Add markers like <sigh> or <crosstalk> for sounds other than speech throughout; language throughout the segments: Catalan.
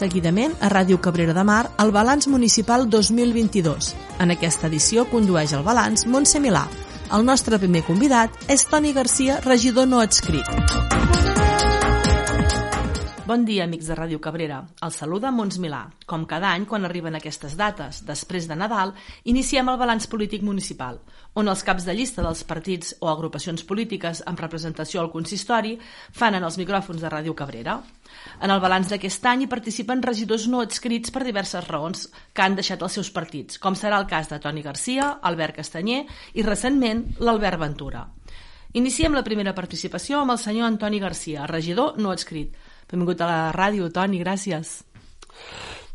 Seguidament, a Ràdio Cabrera de Mar, el balanç municipal 2022. En aquesta edició condueix el balanç Montse Milà. El nostre primer convidat és Toni Garcia, regidor no adscrit. Bon dia, amics de Ràdio Cabrera. El saluda Mons Milà. Com cada any, quan arriben aquestes dates, després de Nadal, iniciem el balanç polític municipal, on els caps de llista dels partits o agrupacions polítiques amb representació al consistori fan en els micròfons de Ràdio Cabrera. En el balanç d'aquest any hi participen regidors no adscrits per diverses raons que han deixat els seus partits, com serà el cas de Toni Garcia, Albert Castanyer i, recentment, l'Albert Ventura. Iniciem la primera participació amb el senyor Antoni Garcia, regidor no adscrit. Benvingut a la ràdio, Toni, gràcies.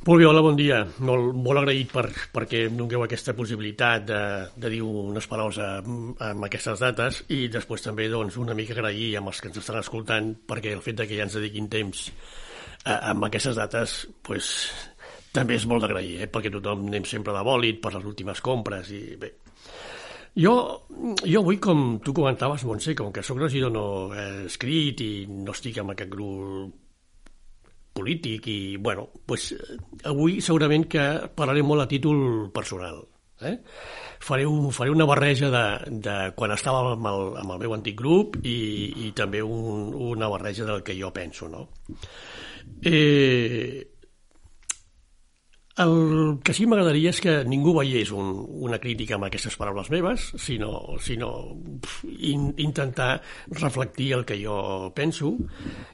Hola, bon dia. Molt, molt agraït per, perquè em dongueu aquesta possibilitat de, de dir unes paraules amb, aquestes dates i després també doncs, una mica agrair amb els que ens estan escoltant perquè el fet de que ja ens dediquin temps amb aquestes dates pues, també és molt d'agrair, eh? perquè tothom anem sempre de bòlit per les últimes compres i bé, jo, jo avui, com tu comentaves, Montse, com que sóc regidor no he escrit i no estic en aquest grup polític i, bueno, pues, avui segurament que parlaré molt a títol personal. Eh? Faré, un, faré una barreja de, de quan estava amb el, amb el meu antic grup i, i també un, una barreja del que jo penso. No? Eh, el que sí m'agradaria és que ningú veiés un, una crítica amb aquestes paraules meves, sinó, sinó pf, in, intentar reflectir el que jo penso,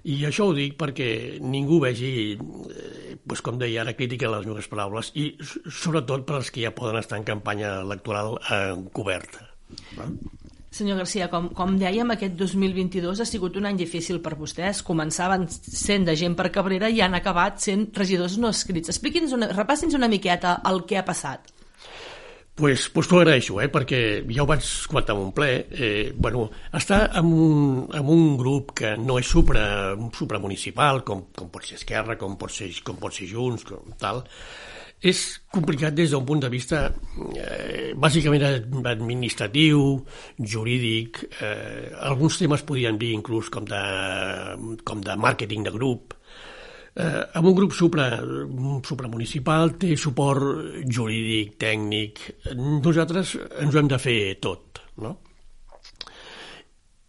i això ho dic perquè ningú vegi, eh, pues, com deia ara, crítica a les meves paraules, i sobretot per als que ja poden estar en campanya electoral encoberta. No? Senyor Garcia, com, com dèiem, aquest 2022 ha sigut un any difícil per vostès. Començaven sent de gent per Cabrera i han acabat sent regidors no escrits. Expliqui'ns repassi'ns una miqueta el que ha passat. Pues, pues t'ho agraeixo, eh, perquè ja ho vaig comentar en un ple. Eh, bueno, estar en un, en un grup que no és supra, supramunicipal, com, com pot ser Esquerra, com pot ser, com pot ser Junts, com tal, és complicat des d'un punt de vista eh, bàsicament administratiu, jurídic, eh, alguns temes podien dir inclús com de, com de màrqueting de grup. Eh, amb un grup supra, supramunicipal té suport jurídic, tècnic. Nosaltres ens ho hem de fer tot, no?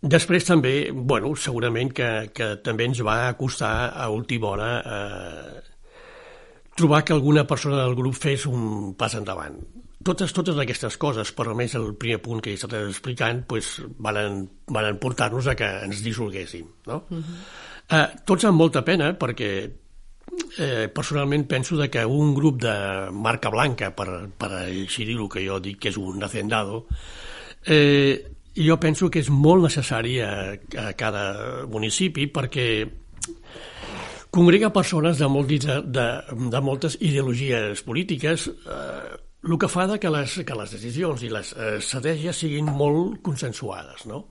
Després també, bueno, segurament que, que també ens va costar a última hora eh, trobar que alguna persona del grup fes un pas endavant. Totes, totes aquestes coses, però més el primer punt que he estat explicant, pues, van, van portar-nos a que ens dissolguéssim. No? Uh -huh. eh, tots amb molta pena, perquè eh, personalment penso de que un grup de marca blanca, per, per així dir-ho, que jo dic que és un hacendado, eh, jo penso que és molt necessari a, a cada municipi perquè congrega persones de, molt, de, de, moltes ideologies polítiques, eh, el que fa de que les, que les decisions i les eh, estratègies siguin molt consensuades. No?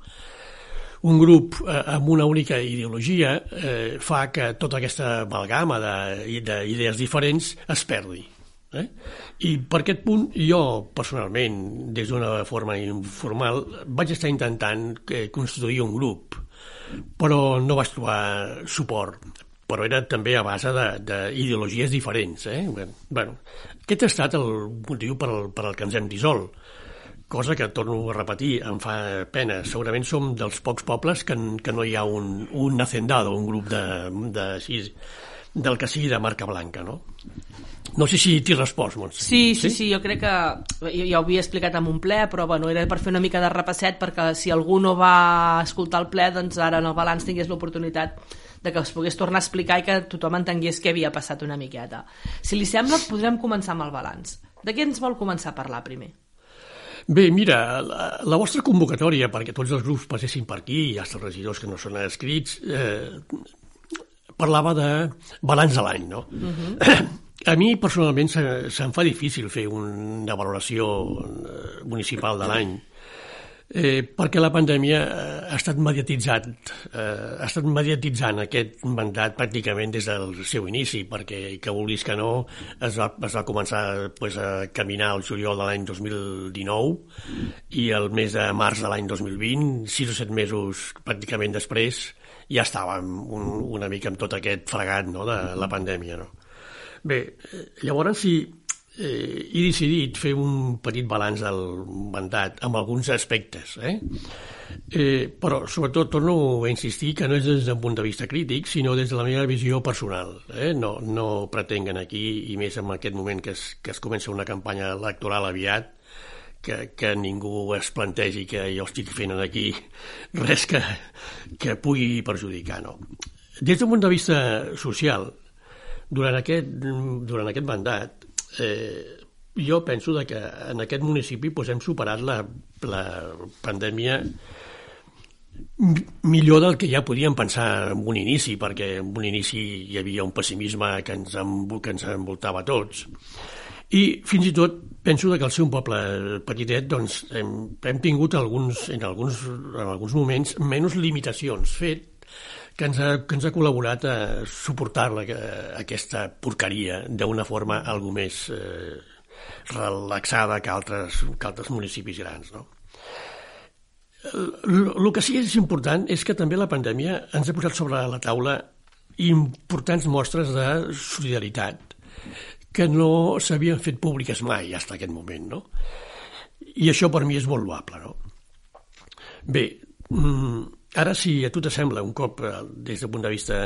Un grup eh, amb una única ideologia eh, fa que tota aquesta amalgama d'idees diferents es perdi. Eh? I per aquest punt jo, personalment, des d'una forma informal, vaig estar intentant eh, constituir un grup, però no vaig trobar suport però era també a base d'ideologies diferents. Eh? Bueno, aquest ha estat el motiu per al, per al que ens hem dissolt, cosa que, torno a repetir, em fa pena. Segurament som dels pocs pobles que, que no hi ha un, un hacendado, un grup de, de, així, del que sigui de marca blanca, no? No sé si t'hi respost, Montse. Sí, sí, sí, sí, jo crec que jo ja ho havia explicat en un ple, però bueno, era per fer una mica de repasset perquè si algú no va escoltar el ple, doncs ara en el balanç tingués l'oportunitat de que es pogués tornar a explicar i que tothom entengués què havia passat una miqueta. Si li sembla, podrem començar amb el balanç. De què ens vol començar a parlar primer? Bé, mira, la, la vostra convocatòria perquè tots els grups passessin per aquí, i els regidors que no són escrits, eh, parlava de balanç de l'any, no? Uh -huh. A mi, personalment, se, se'm fa difícil fer una valoració eh, municipal de l'any eh, perquè la pandèmia eh, ha estat mediatitzat, eh, ha estat mediatitzant aquest mandat pràcticament des del seu inici, perquè que vulguis que no, es va, es va començar pues, a caminar el juliol de l'any 2019 i el mes de març de l'any 2020, sis o set mesos pràcticament després, ja estàvem un, una mica amb tot aquest fregat no, de la pandèmia. No? Bé, eh, llavors si eh, he decidit fer un petit balanç del mandat amb alguns aspectes, eh? Eh, però sobretot torno a insistir que no és des d'un punt de vista crític, sinó des de la meva visió personal. Eh? No, no pretenguen aquí, i més en aquest moment que es, que es comença una campanya electoral aviat, que, que ningú es plantegi que jo estic fent aquí <laughs> res que, que pugui perjudicar. No? Des d'un punt de vista social, durant aquest, durant aquest mandat, eh, jo penso que en aquest municipi pues, hem superat la, la pandèmia millor del que ja podíem pensar en un inici, perquè en un inici hi havia un pessimisme que ens, que ens envoltava a tots. I fins i tot penso que al ser un poble petitet doncs, hem, hem tingut alguns, en, alguns, en alguns moments menys limitacions, fet que ens ha, que ens ha col·laborat a suportar la, aquesta porqueria d'una forma algo més eh, relaxada que altres, que altres municipis grans. No? El que sí que és important és que també la pandèmia ens ha posat sobre la taula importants mostres de solidaritat que no s'havien fet públiques mai fins aquest moment, no? I això per mi és molt loable, no? Bé, mm, ara si a tu t'assembla, un cop eh, des del punt de vista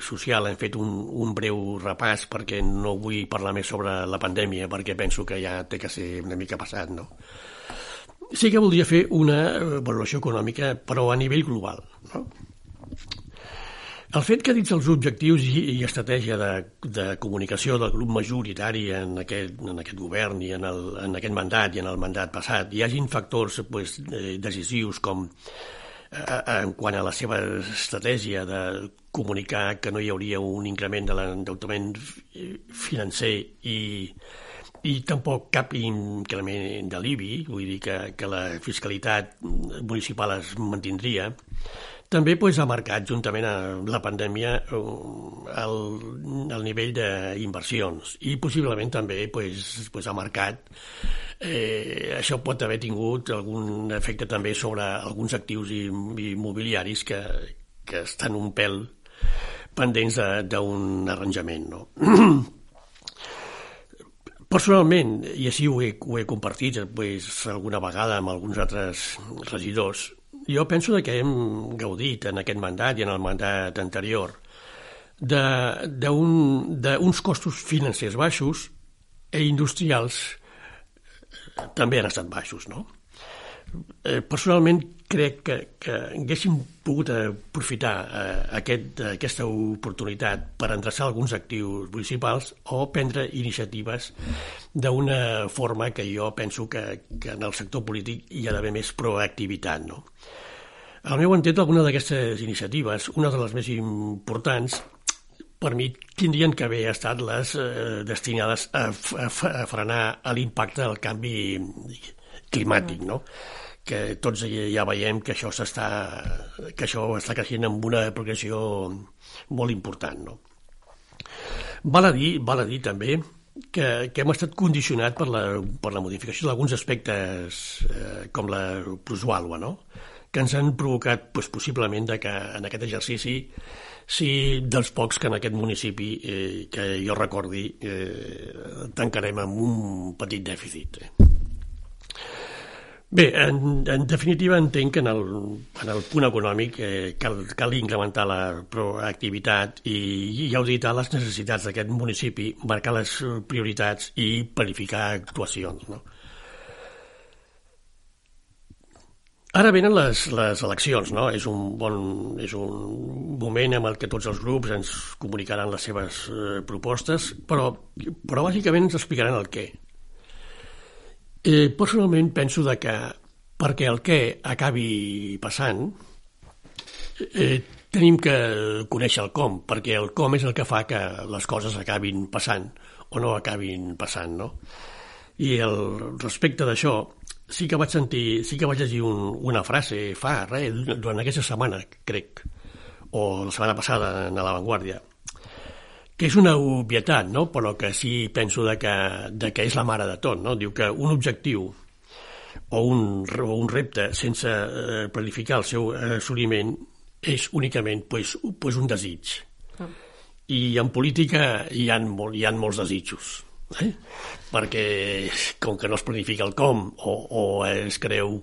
social hem fet un, un breu repàs perquè no vull parlar més sobre la pandèmia perquè penso que ja té que ser una mica passat, no? Sí que voldria fer una eh, valoració econòmica, però a nivell global, no? El fet que dins els objectius i, i estratègia de, de comunicació del grup majoritari en aquest, en aquest govern i en, el, en aquest mandat i en el mandat passat hi hagin factors pues, eh, decisius com eh, en quant a la seva estratègia de comunicar que no hi hauria un increment de l'endeutament financer i, i tampoc cap increment de l'IBI, vull dir que, que la fiscalitat municipal es mantindria, també pues, ha marcat, juntament amb la pandèmia, el, el nivell d'inversions i possiblement també pues, pues, ha marcat eh, això pot haver tingut algun efecte també sobre alguns actius immobiliaris que, que estan un pèl pendents d'un arranjament. No? <clears throat> Personalment, i així ho he, ho he compartit pues, alguna vegada amb alguns altres regidors, jo penso que hem gaudit en aquest mandat i en el mandat anterior d'uns costos financers baixos i industrials eh, també han estat baixos, no? Eh, personalment crec que, que haguéssim pogut aprofitar eh, aquest, aquesta oportunitat per endreçar alguns actius municipals o prendre iniciatives d'una forma que jo penso que, que en el sector polític hi ha d'haver més proactivitat. No? Al meu entendre, alguna d'aquestes iniciatives, una de les més importants, per mi tindrien que haver estat les eh, destinades a, a, a frenar l'impacte del canvi climàtic, no? Que tots ja veiem que això s'està que això està creixent amb una progressió molt important. No? Val a dir, val a dir també que, que hem estat condicionat per la, per la modificació d'alguns aspectes eh, com la plusvàlua, no? que ens han provocat pues, possiblement de que en aquest exercici sí dels pocs que en aquest municipi eh, que jo recordi eh, tancarem amb un petit dèficit. Eh. Bé, en, en definitiva entenc que en el, en el punt econòmic eh, cal, cal incrementar la proactivitat i, i auditar les necessitats d'aquest municipi, marcar les prioritats i planificar actuacions. No? Ara venen les, les eleccions, no? És un, bon, és un moment en el que tots els grups ens comunicaran les seves eh, propostes, però, però bàsicament ens explicaran el què. Eh, personalment penso de que perquè el què acabi passant eh, tenim que conèixer el com, perquè el com és el que fa que les coses acabin passant o no acabin passant, no? I el respecte d'això, sí que vaig sentir, sí que vaig llegir un, una frase fa res, durant aquesta setmana, crec, o la setmana passada en la Vanguardia, que és una obvietat, no? però que sí penso de que, de que és la mare de tot. No? Diu que un objectiu o un, o un repte sense eh, planificar el seu assoliment és únicament pues, pues un desig. Ah. I en política hi ha, molt, hi ha molts desitjos. Eh? Perquè com que no es planifica el com o, o es creu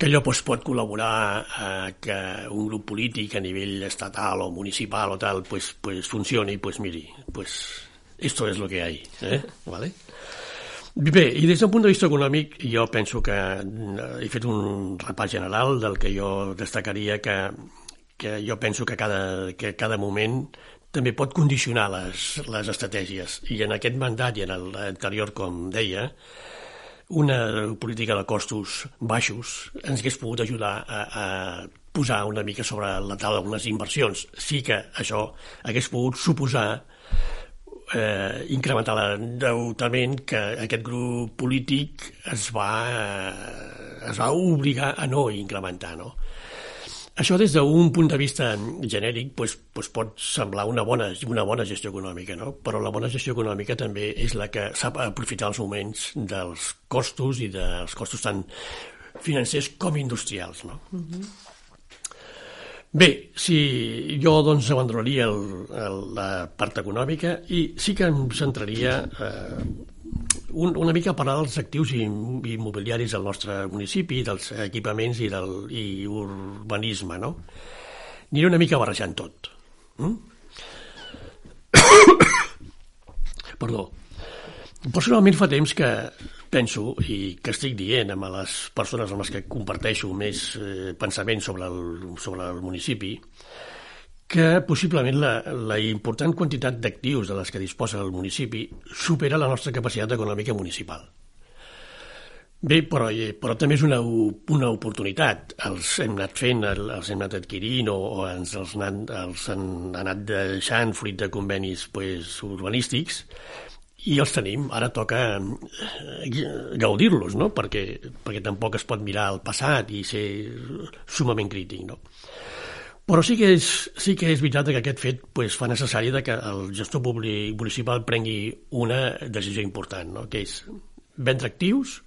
que allò pues, pot col·laborar a que un grup polític a nivell estatal o municipal o tal pues, pues funcioni, pues miri, pues esto es lo que hay. Eh? <laughs> ¿Vale? Bé, i des d'un punt de vista econòmic jo penso que he fet un repàs general del que jo destacaria que, que jo penso que cada, que cada moment també pot condicionar les, les estratègies. I en aquest mandat i en l'anterior, com deia, una política de costos baixos ens hagués pogut ajudar a, a posar una mica sobre la taula unes inversions. Sí que això hagués pogut suposar eh, incrementar l'endeutament que aquest grup polític es va, eh, es va obligar a no incrementar. No? Això des d'un punt de vista genèric pues, pues pot semblar una bona, una bona gestió econòmica, no? però la bona gestió econòmica també és la que sap aprofitar els moments dels costos i dels costos tant financers com industrials. No? Uh -huh. Bé, si jo doncs abandonaria el, el, la part econòmica i sí que em centraria eh, un, una mica parlar dels actius immobiliaris del nostre municipi, dels equipaments i, del, i urbanisme, no? Aniré una mica barrejant tot. Mm? <coughs> Perdó. Personalment fa temps que penso i que estic dient amb les persones amb les que comparteixo més eh, pensaments sobre el, sobre el municipi que possiblement la, la important quantitat d'actius de les que disposa el municipi supera la nostra capacitat econòmica municipal. Bé, però, eh, però també és una, una oportunitat. Els hem anat fent, els hem anat adquirint o, o ens els, han, els han anat deixant fruit de convenis pues, urbanístics i els tenim, ara toca eh, gaudir-los, no? perquè, perquè tampoc es pot mirar al passat i ser sumament crític. No? Però sí que és, sí que és veritat que aquest fet pues, fa necessari que el gestor públic municipal prengui una decisió important, no? que és vendre actius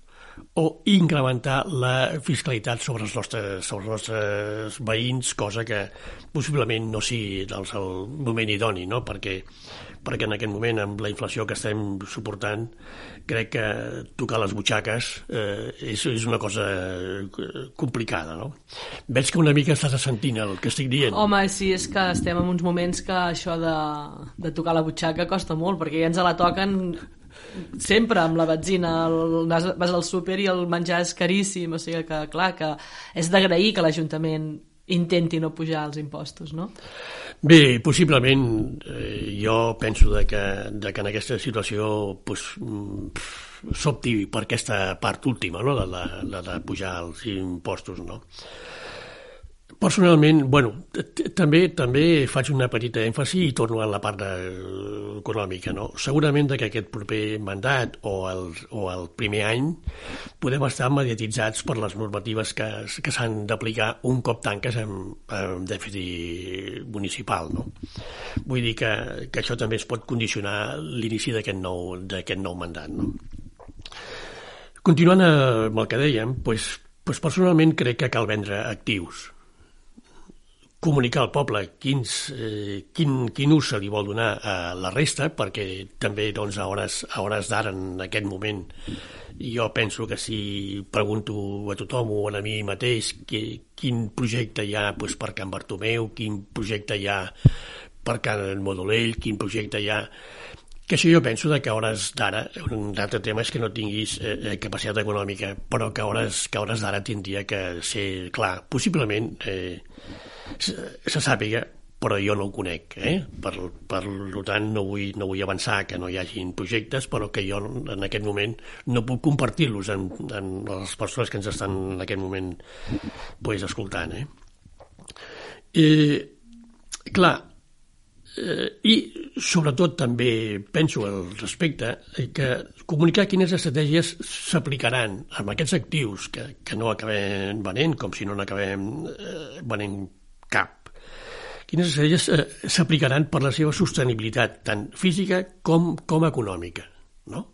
o incrementar la fiscalitat sobre els nostres, sobre els nostres veïns, cosa que possiblement no sigui doncs, el moment idoni, no? perquè perquè en aquest moment, amb la inflació que estem suportant, crec que tocar les butxaques eh, és, és una cosa eh, complicada, no? Veig que una mica estàs sentint el que estic dient. Home, sí, és que estem en uns moments que això de, de tocar la butxaca costa molt, perquè ja ens la toquen sempre amb la benzina el, vas al súper i el menjar és caríssim o sigui que clar que és d'agrair que l'Ajuntament intenti no pujar els impostos, no? Bé, possiblement eh, jo penso de que, de que en aquesta situació pues, mm, s'opti per aquesta part última, no? la, la, la de pujar els impostos. No? Personalment, bueno, també també faig una petita èmfasi i torno a la part de, econòmica. No? Segurament que aquest proper mandat o el, o el primer any podem estar mediatitzats per les normatives que, que s'han d'aplicar un cop tanques amb, amb dèficit municipal. No? Vull dir que, que això també es pot condicionar l'inici d'aquest nou, nou mandat. No? Continuant amb el que dèiem, doncs, doncs personalment crec que cal vendre actius comunicar al poble quins, eh, quin, quin ús se li vol donar a la resta, perquè també doncs, a hores, hores d'ara, en aquest moment, jo penso que si pregunto a tothom o a mi mateix que, quin projecte hi ha doncs, per Can Bartomeu, quin projecte hi ha per Can Modolell, quin projecte hi ha que això jo penso que a hores d'ara, un altre tema és que no tinguis eh, eh capacitat econòmica, però que a hores, que hores d'ara tindria que ser clar. Possiblement eh, se sàpiga, però jo no ho conec. Eh? Per, per tant, no vull, no vull avançar que no hi hagin projectes, però que jo en aquest moment no puc compartir-los amb, amb les persones que ens estan en aquest moment pues, escoltant. Eh? Eh, clar, eh, i sobretot també penso al respecte que comunicar quines estratègies s'aplicaran amb aquests actius que, que no acabem venent, com si no n'acabem eh, venent cap. Quines estratègies eh, s'aplicaran per la seva sostenibilitat, tant física com, com econòmica, no?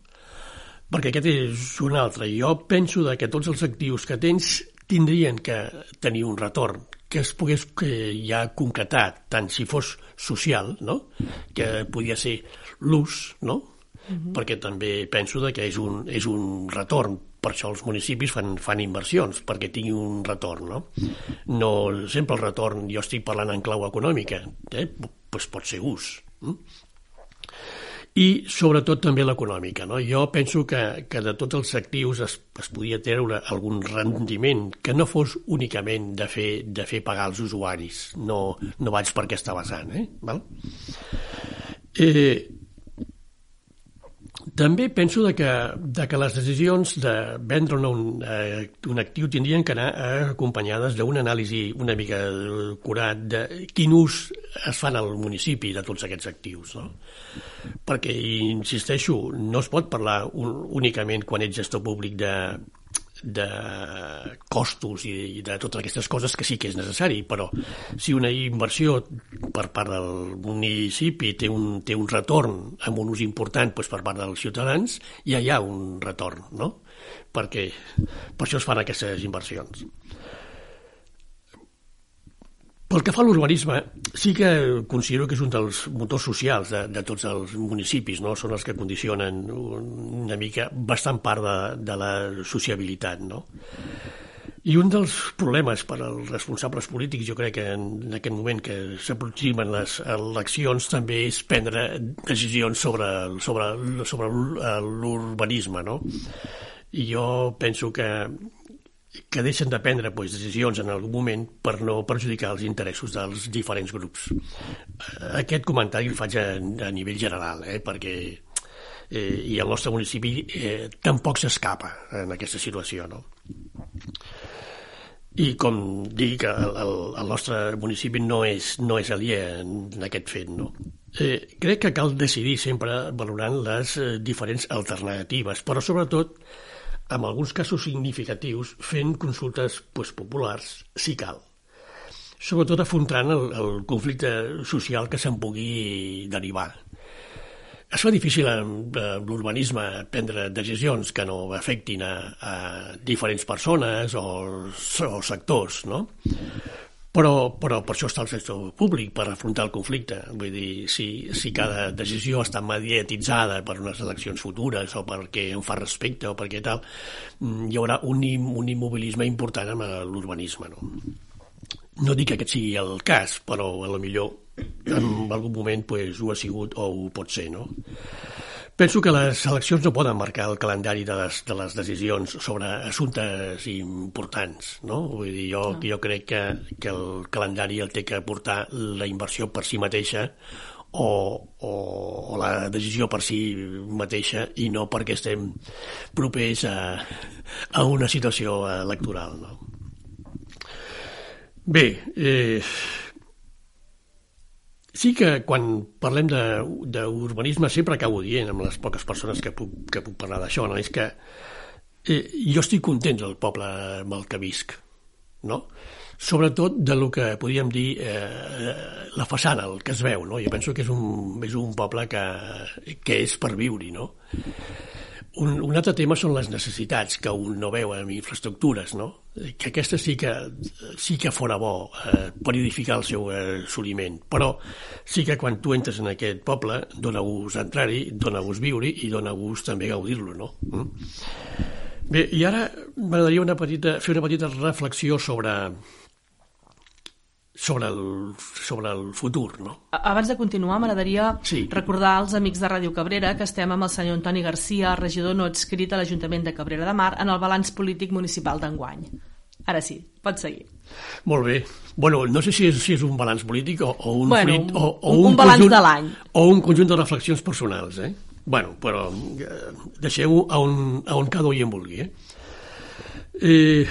Perquè aquest és un altre. Jo penso de que tots els actius que tens tindrien que tenir un retorn, que es pogués que ja concretar, tant si fos social, no? que podia ser l'ús, no? Uh -huh. perquè també penso que és un, és un retorn per això els municipis fan, fan inversions, perquè tingui un retorn, no? No sempre el retorn, jo estic parlant en clau econòmica, eh? pues pot ser ús. Mm? i sobretot també l'econòmica. No? Jo penso que, que de tots els actius es, es podia treure algun rendiment que no fos únicament de fer, de fer pagar els usuaris. No, no vaig per aquesta vessant. Eh? Val? Eh, també penso de que, de que les decisions de vendre un, eh, un actiu tindrien que anar acompanyades d'una anàlisi una mica curat de quin ús es fan al municipi de tots aquests actius. No? Perquè, insisteixo, no es pot parlar un, únicament quan ets gestor públic de, de costos i, de totes aquestes coses que sí que és necessari, però si una inversió per part del municipi té un, té un retorn amb un ús important doncs per part dels ciutadans, ja hi ha un retorn, no? Perquè per això es fan aquestes inversions. Pel que fa a l'urbanisme, sí que considero que és un dels motors socials de, de tots els municipis, no? són els que condicionen una mica bastant part de, de la sociabilitat. No? I un dels problemes per als responsables polítics, jo crec que en aquest moment que s'aproximen les eleccions, també és prendre decisions sobre, sobre, sobre l'urbanisme. No? I jo penso que que deixen de prendre pues, decisions en algun moment per no perjudicar els interessos dels diferents grups. Aquest comentari el faig a, a nivell general, eh, perquè eh, i el nostre municipi eh, tampoc s'escapa en aquesta situació. No? I com dic, el, el, el nostre municipi no és, no és aliè en, aquest fet. No? Eh, crec que cal decidir sempre valorant les eh, diferents alternatives, però sobretot en alguns casos significatius, fent consultes pues, populars, si cal. Sobretot afrontant el, el conflicte social que se'n pugui derivar. Es fa difícil amb, amb l'urbanisme prendre decisions que no afectin a, a diferents persones o, o sectors, no? Però, però per això està el sector públic, per afrontar el conflicte. Vull dir, si, si cada decisió està mediatitzada per unes eleccions futures o perquè en fa respecte o perquè tal, mm, hi haurà un, un immobilisme important amb l'urbanisme. No? no dic que aquest sigui el cas, però a lo millor en algun moment pues, ho ha sigut o ho pot ser. No? Penso que les eleccions no poden marcar el calendari de les, de les decisions sobre assumptes importants. No? Vull dir, jo, jo crec que, que el calendari el té que portar la inversió per si mateixa o, o, o la decisió per si mateixa i no perquè estem propers a, a una situació electoral. No? Bé, eh, Sí que quan parlem d'urbanisme sempre acabo dient amb les poques persones que puc, que puc parlar d'això, no? és que eh, jo estic content del poble amb el que visc, no? sobretot de lo que podríem dir eh, la façana, el que es veu. No? Jo penso que és un, és un poble que, que és per viure, no? Un, un altre tema són les necessitats que un no veu en infraestructures, no? que aquesta sí que, sí que fora bo eh, per edificar el seu eh, però sí que quan tu entres en aquest poble dona gust entrar-hi, dona gust viure i dona gust també gaudir-lo, no? Mm? Bé, i ara m'agradaria una petita, fer una petita reflexió sobre, sobre el, sobre el futur. No? Abans de continuar, m'agradaria sí. recordar als amics de Ràdio Cabrera que estem amb el senyor Antoni Garcia, regidor no adscrit a l'Ajuntament de Cabrera de Mar, en el balanç polític municipal d'enguany. Ara sí, pots seguir. Molt bé. Bueno, no sé si és, si és un balanç polític o, o un, bueno, fruit, o, o un, un, un balanç conjunt, de l'any. O un conjunt de reflexions personals, eh? Bueno, però eh, deixeu-ho on, on cada un hi en vulgui, eh? Eh,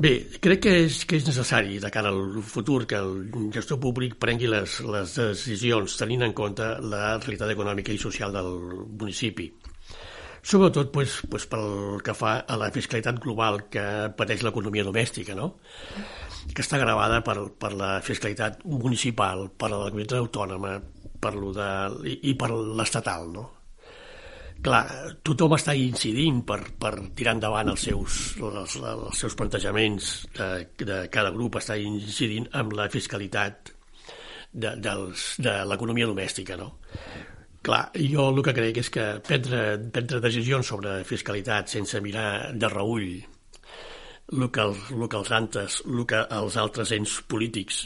Bé, crec que és, que és necessari de cara al futur que el gestor públic prengui les, les decisions tenint en compte la realitat econòmica i social del municipi. Sobretot pues, pues, pel que fa a la fiscalitat global que pateix l'economia domèstica, no? que està gravada per, per la fiscalitat municipal, per la comunitat autònoma per lo de, i, i per l'estatal. No? Clar, tothom està incidint per, per tirar endavant els seus, els, els seus plantejaments de, de cada grup, està incidint amb la fiscalitat de, dels, de l'economia domèstica, no? Clar, jo el que crec és que prendre, prendre decisions sobre fiscalitat sense mirar de reull el que, els, el que els altres, el que els altres ens polítics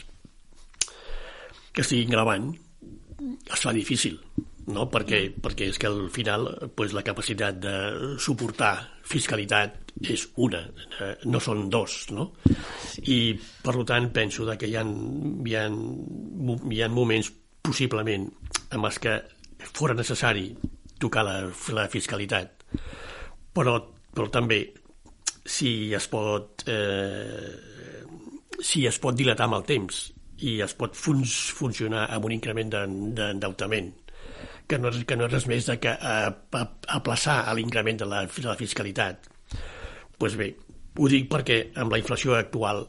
que estiguin gravant es fa difícil no? perquè, perquè és que al final pues, la capacitat de suportar fiscalitat és una, eh, no són dos, no? I, per tant, penso que hi ha, hi ha, hi ha moments, possiblement, en els que fora necessari tocar la, la fiscalitat, però, però també si es pot eh, si es pot dilatar amb el temps i es pot fun funcionar amb un increment d'endeutament de, que no, que no és res més de que a, a, aplaçar l'increment de, la, de la fiscalitat. Doncs pues bé, ho dic perquè amb la inflació actual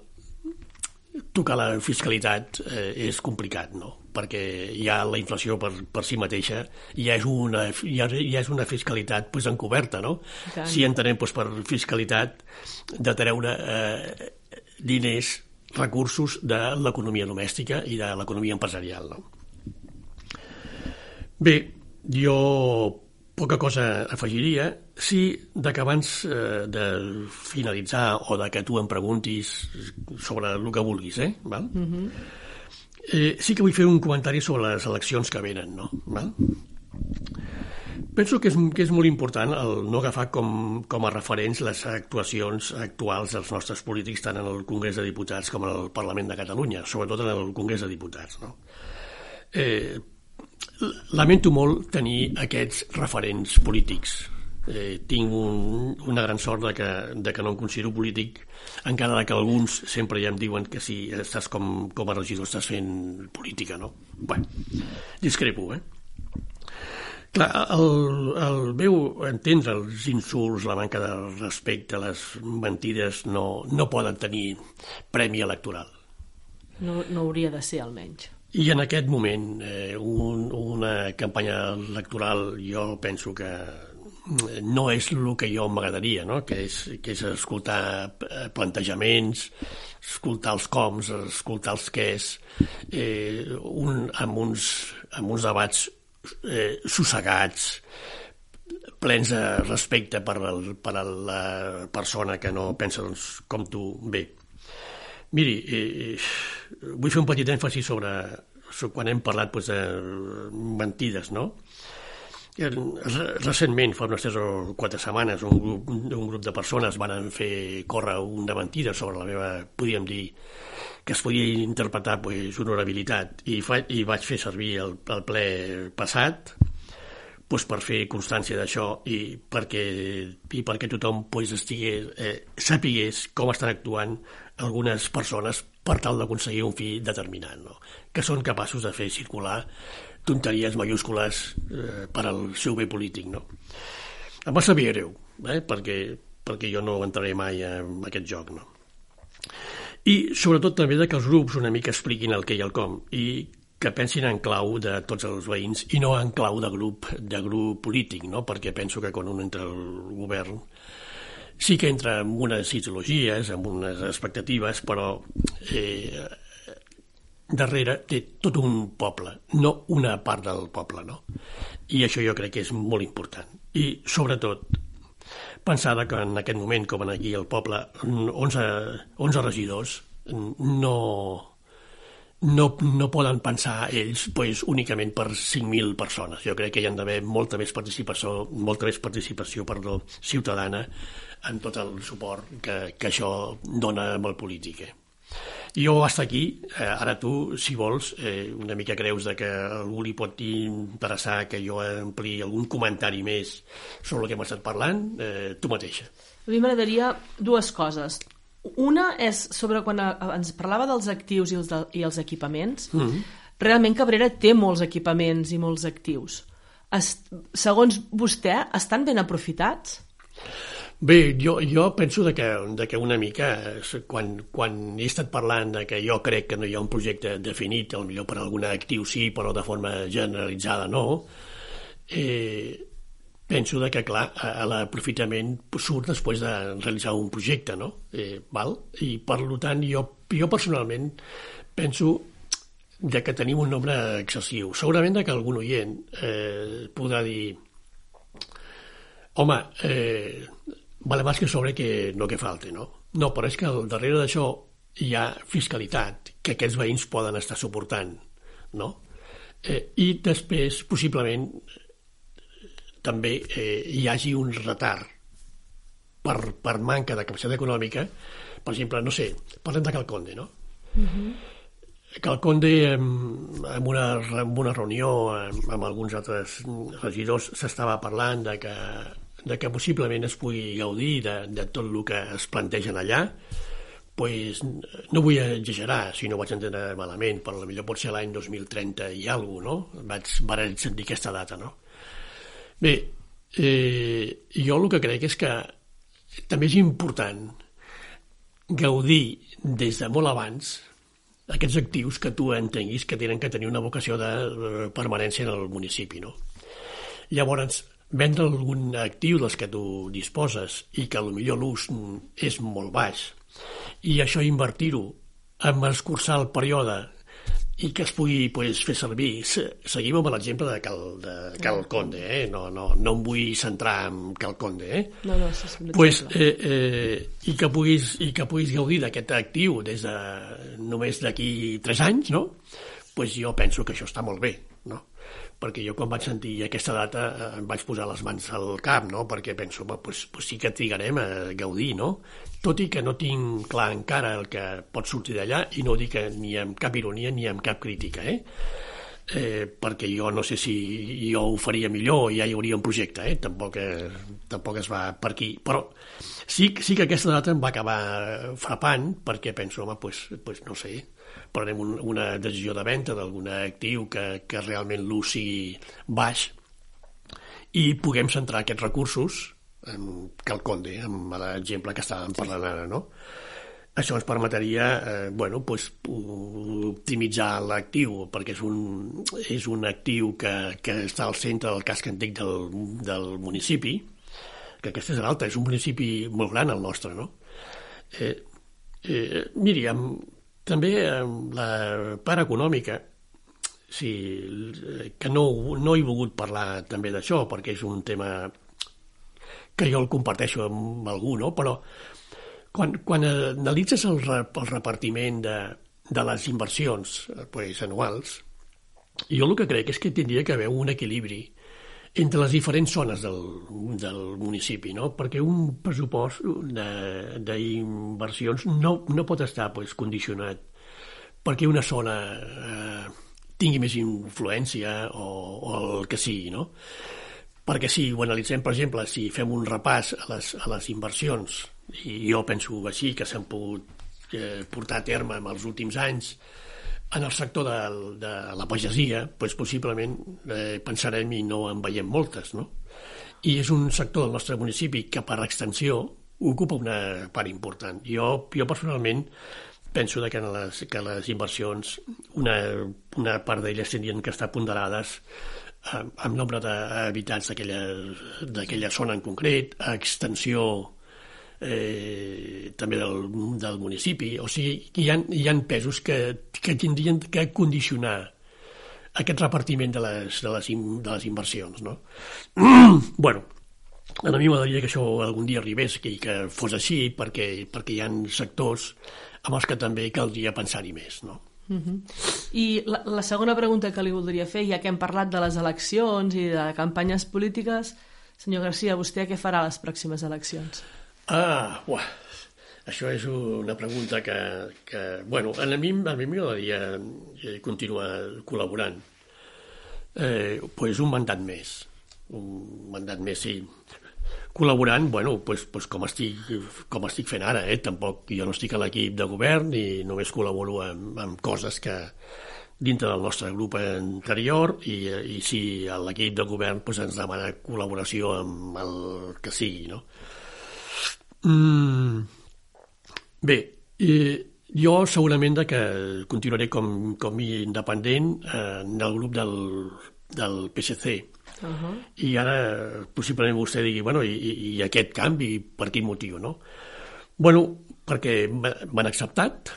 tocar la fiscalitat eh, és complicat, no? perquè ja la inflació per, per si mateixa ja és una, ja, ja és una fiscalitat pues, encoberta, no? Si entenem pues, per fiscalitat de treure eh, diners, recursos de l'economia domèstica i de l'economia empresarial. No? Bé, jo poca cosa afegiria. Sí, de que abans eh, de finalitzar o de que tu em preguntis sobre el que vulguis, eh? Val? Mm -hmm. eh, sí que vull fer un comentari sobre les eleccions que venen, no? Val? Penso que és, que és molt important el no agafar com, com a referents les actuacions actuals dels nostres polítics tant en el Congrés de Diputats com en el Parlament de Catalunya, sobretot en el Congrés de Diputats. No? Eh, Lamento molt tenir aquests referents polítics. Eh, tinc un, una gran sort de que, de que no em considero polític, encara que alguns sempre ja em diuen que si estàs com, com a regidor estàs fent política, no? Bé, discrepo, eh? Clar, el, el meu entendre, els insults, la manca de respecte, les mentides, no, no poden tenir premi electoral. No, no hauria de ser, almenys. I en aquest moment, eh, un, una campanya electoral jo penso que no és el que jo m'agradaria, no? que, és, que és escoltar eh, plantejaments, escoltar els coms, escoltar els quès, eh, un, amb, uns, amb uns debats eh, sossegats, plens de respecte per, el, per la persona que no pensa doncs, com tu. Bé, miri, eh, vull fer un petit èmfasi sobre, sobre quan hem parlat doncs, de mentides, no? Recentment, fa unes 3 o 4 setmanes, un grup, un grup de persones van fer córrer un de mentides sobre la meva, podríem dir, que es podia interpretar pues, honorabilitat i, fa, i vaig fer servir el, el ple passat pues, per fer constància d'això i perquè, i perquè tothom pues, estigués, eh, sapigués com estan actuant algunes persones per tal d'aconseguir un fi determinat, no? que són capaços de fer circular tonteries mayúscules eh, per al seu bé polític. No? Em va saber greu, eh? perquè, perquè jo no entraré mai en aquest joc. No? I sobretot també de que els grups una mica expliquin el què i el com i que pensin en clau de tots els veïns i no en clau de grup de grup polític, no? perquè penso que quan un entra al govern sí que entra en unes ideologies, amb unes expectatives, però eh, darrere té tot un poble, no una part del poble, no? I això jo crec que és molt important. I, sobretot, pensar que en aquest moment, com en aquí el poble, 11, 11 regidors no, no, no poden pensar ells pues, únicament per 5.000 persones. Jo crec que hi ha d'haver molta més participació, molta més participació perdó, ciutadana en tot el suport que, que això dona amb el polític. Eh? Jo hasta aquí, eh, ara tu, si vols, eh, una mica creus de que algú li pot interessar que jo ampli algun comentari més sobre el que hem estat parlant, eh, tu mateixa. A mi m'agradaria dues coses. Una és sobre quan ens parlava dels actius i els, de, i els equipaments. Mm -hmm. Realment Cabrera té molts equipaments i molts actius. Es, segons vostè, estan ben aprofitats? Bé, jo, jo penso de que, de que una mica, quan, quan he estat parlant de que jo crec que no hi ha un projecte definit, millor per algun actiu sí, però de forma generalitzada no, eh, penso de que, clar, l'aprofitament surt després de realitzar un projecte, no? Eh, val? I, per tant, jo, jo personalment penso de que tenim un nombre excessiu. Segurament de que algun oient eh, podrà dir home, eh, vale más que sobre que no que falte, no? No, però és que al darrere d'això hi ha fiscalitat que aquests veïns poden estar suportant, no? Eh, I després, possiblement, també eh, hi hagi un retard per, per manca de capacitat econòmica, per exemple, no sé, parlem de Calconde, no? Uh mhm. -huh. Calconde, en, en, una, en una reunió amb, amb alguns altres regidors, s'estava parlant de que, de que possiblement es pugui gaudir de, de tot el que es plantegen allà, pues, no vull exagerar, si no vaig entendre malament, però millor pot ser l'any 2030 i alguna cosa, no? Vaig, vaig sentir aquesta data, no? Bé, eh, jo el que crec és que també és important gaudir des de molt abans aquests actius que tu entenguis que tenen que tenir una vocació de eh, permanència en el municipi. No? Llavors, vendre algun actiu dels que tu disposes i que millor l'ús és molt baix i això invertir-ho en escurçar el període i que es pugui pues, fer servir. Seguim amb l'exemple de Cal, de Cal Conde, eh? no, no, no em vull centrar en Cal Conde. Eh? No, no, sí, pues, eh, eh, i, que puguis, I que puguis gaudir d'aquest actiu des de només d'aquí tres anys, no? pues jo penso que això està molt bé. Perquè jo quan vaig sentir aquesta data eh, em vaig posar les mans al cap, no? perquè penso, va, pues, pues sí que trigarem a gaudir, no? Tot i que no tinc clar encara el que pot sortir d'allà, i no ho dic ni amb cap ironia ni amb cap crítica, eh? eh, perquè jo no sé si jo ho faria millor ja hi hauria un projecte, eh? tampoc, eh, tampoc es va per aquí. Però sí, sí que aquesta data em va acabar frapant perquè penso, home, pues, pues no sé, prenem un, una decisió de venda d'algun actiu que, que realment l'ús sigui baix i puguem centrar aquests recursos en Calconde, amb l'exemple que estàvem parlant ara, no? Això ens permetria eh, bueno, pues, optimitzar l'actiu, perquè és un, és un actiu que, que està al centre del casc antic del, del municipi, que aquesta és l'alta, és un municipi molt gran el nostre, no? Eh, eh, miri, amb, també amb la part econòmica, sí, que no, no he volgut parlar també d'això, perquè és un tema que jo el comparteixo amb algú, no? però quan, quan analitzes el, el repartiment de, de les inversions pues, anuals, jo el que crec és que tindria que haver un equilibri entre les diferents zones del, del municipi, no? perquè un pressupost d'inversions no, no pot estar pues, condicionat perquè una zona eh, tingui més influència o, o el que sigui, no? Perquè si ho analitzem, per exemple, si fem un repàs a les, a les inversions, i jo penso així, que s'han pogut eh, portar a terme en els últims anys, en el sector de, de la pagesia, doncs possiblement eh, pensarem i no en veiem moltes, no? I és un sector del nostre municipi que per extensió ocupa una part important. Jo, jo personalment penso que, les, que les inversions, una, una part d'elles tindrien que estar ponderades amb, amb nombre d'habitants d'aquella zona en concret, a extensió eh, també del, del municipi. O sigui, hi ha, hi ha pesos que, que tindrien que condicionar aquest repartiment de les, de les, de les inversions. No? <clears throat> bueno, a mi m'agradaria que això algun dia arribés i que fos així perquè, perquè hi ha sectors amb els que també caldria pensar-hi més. No? Uh -huh. I la, la segona pregunta que li voldria fer, ja que hem parlat de les eleccions i de campanyes polítiques, senyor Garcia, vostè què farà a les pròximes eleccions? Ah, uah, això és una pregunta que, que bueno, a mi, a m'agradaria eh, continuar col·laborant. Eh, pues un mandat més, un mandat més, sí. Col·laborant, bueno, pues, pues com, estic, com estic fent ara, eh? Tampoc jo no estic a l'equip de govern i només col·laboro amb, amb coses que dintre del nostre grup anterior i, i si l'equip de govern pues, ens demana col·laboració amb el que sigui, no? Mm, bé, eh, jo segurament de que continuaré com, com independent eh, en el grup del del PSC. Uh -huh. I ara possiblement vostè digui, bueno, i, i aquest canvi per quin motiu, no? Bueno, perquè m'han acceptat,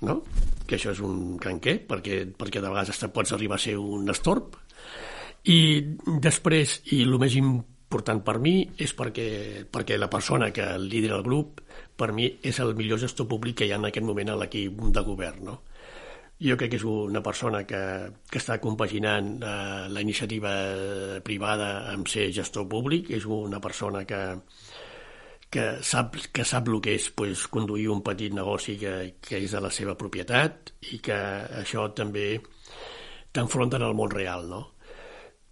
no? que això és un gran què, perquè, perquè de vegades pots arribar a ser un estorb, i després, i el més important per mi, és perquè, perquè la persona que lidera el grup, per mi, és el millor gestor públic que hi ha en aquest moment a l'equip de govern, no? Jo crec que és una persona que, que està compaginant eh, la iniciativa privada amb ser gestor públic, és una persona que, que sap, que sap el que és pues, conduir un petit negoci que, que és de la seva propietat i que això també t'enfronten al món real, no?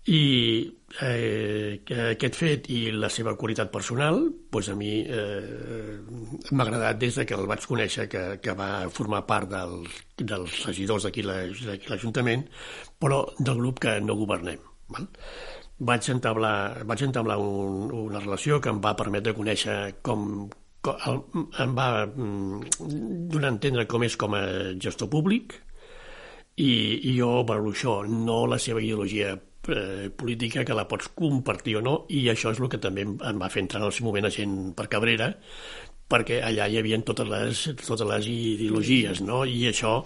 I eh, aquest fet i la seva qualitat personal doncs a mi eh, m'ha agradat des de que el vaig conèixer que, que va formar part del, dels regidors d'aquí l'Ajuntament però del grup que no governem val? vaig entablar, vaig entablar un, una relació que em va permetre conèixer com, com el, em va mm, donar a entendre com és com a gestor públic i, i jo valoro això, no la seva ideologia eh, política que la pots compartir o no i això és el que també em va fer entrar en el seu moment a gent per Cabrera perquè allà hi havia totes les, totes les ideologies no? i això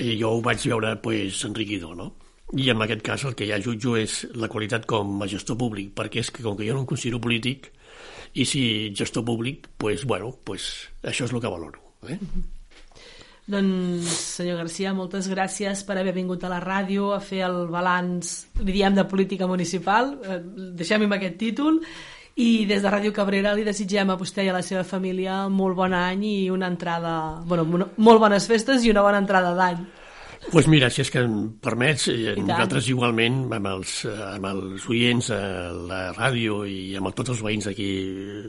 i jo ho vaig veure pues, enriquidor no? i en aquest cas el que ja jutjo és la qualitat com a gestor públic perquè és que com que jo no em considero polític i si gestor públic, pues, bueno, pues, això és el que valoro. Eh? Mm -hmm. Doncs, senyor Garcia, moltes gràcies per haver vingut a la ràdio a fer el balanç, li diem, de política municipal. Eh, deixem amb aquest títol. I des de Ràdio Cabrera li desitgem a vostè i a la seva família molt bon any i una entrada... Bueno, molt bones festes i una bona entrada d'any. Doncs pues mira, si és que em permets, eh, nosaltres igualment, amb els, amb els oients a la ràdio i amb tots els veïns aquí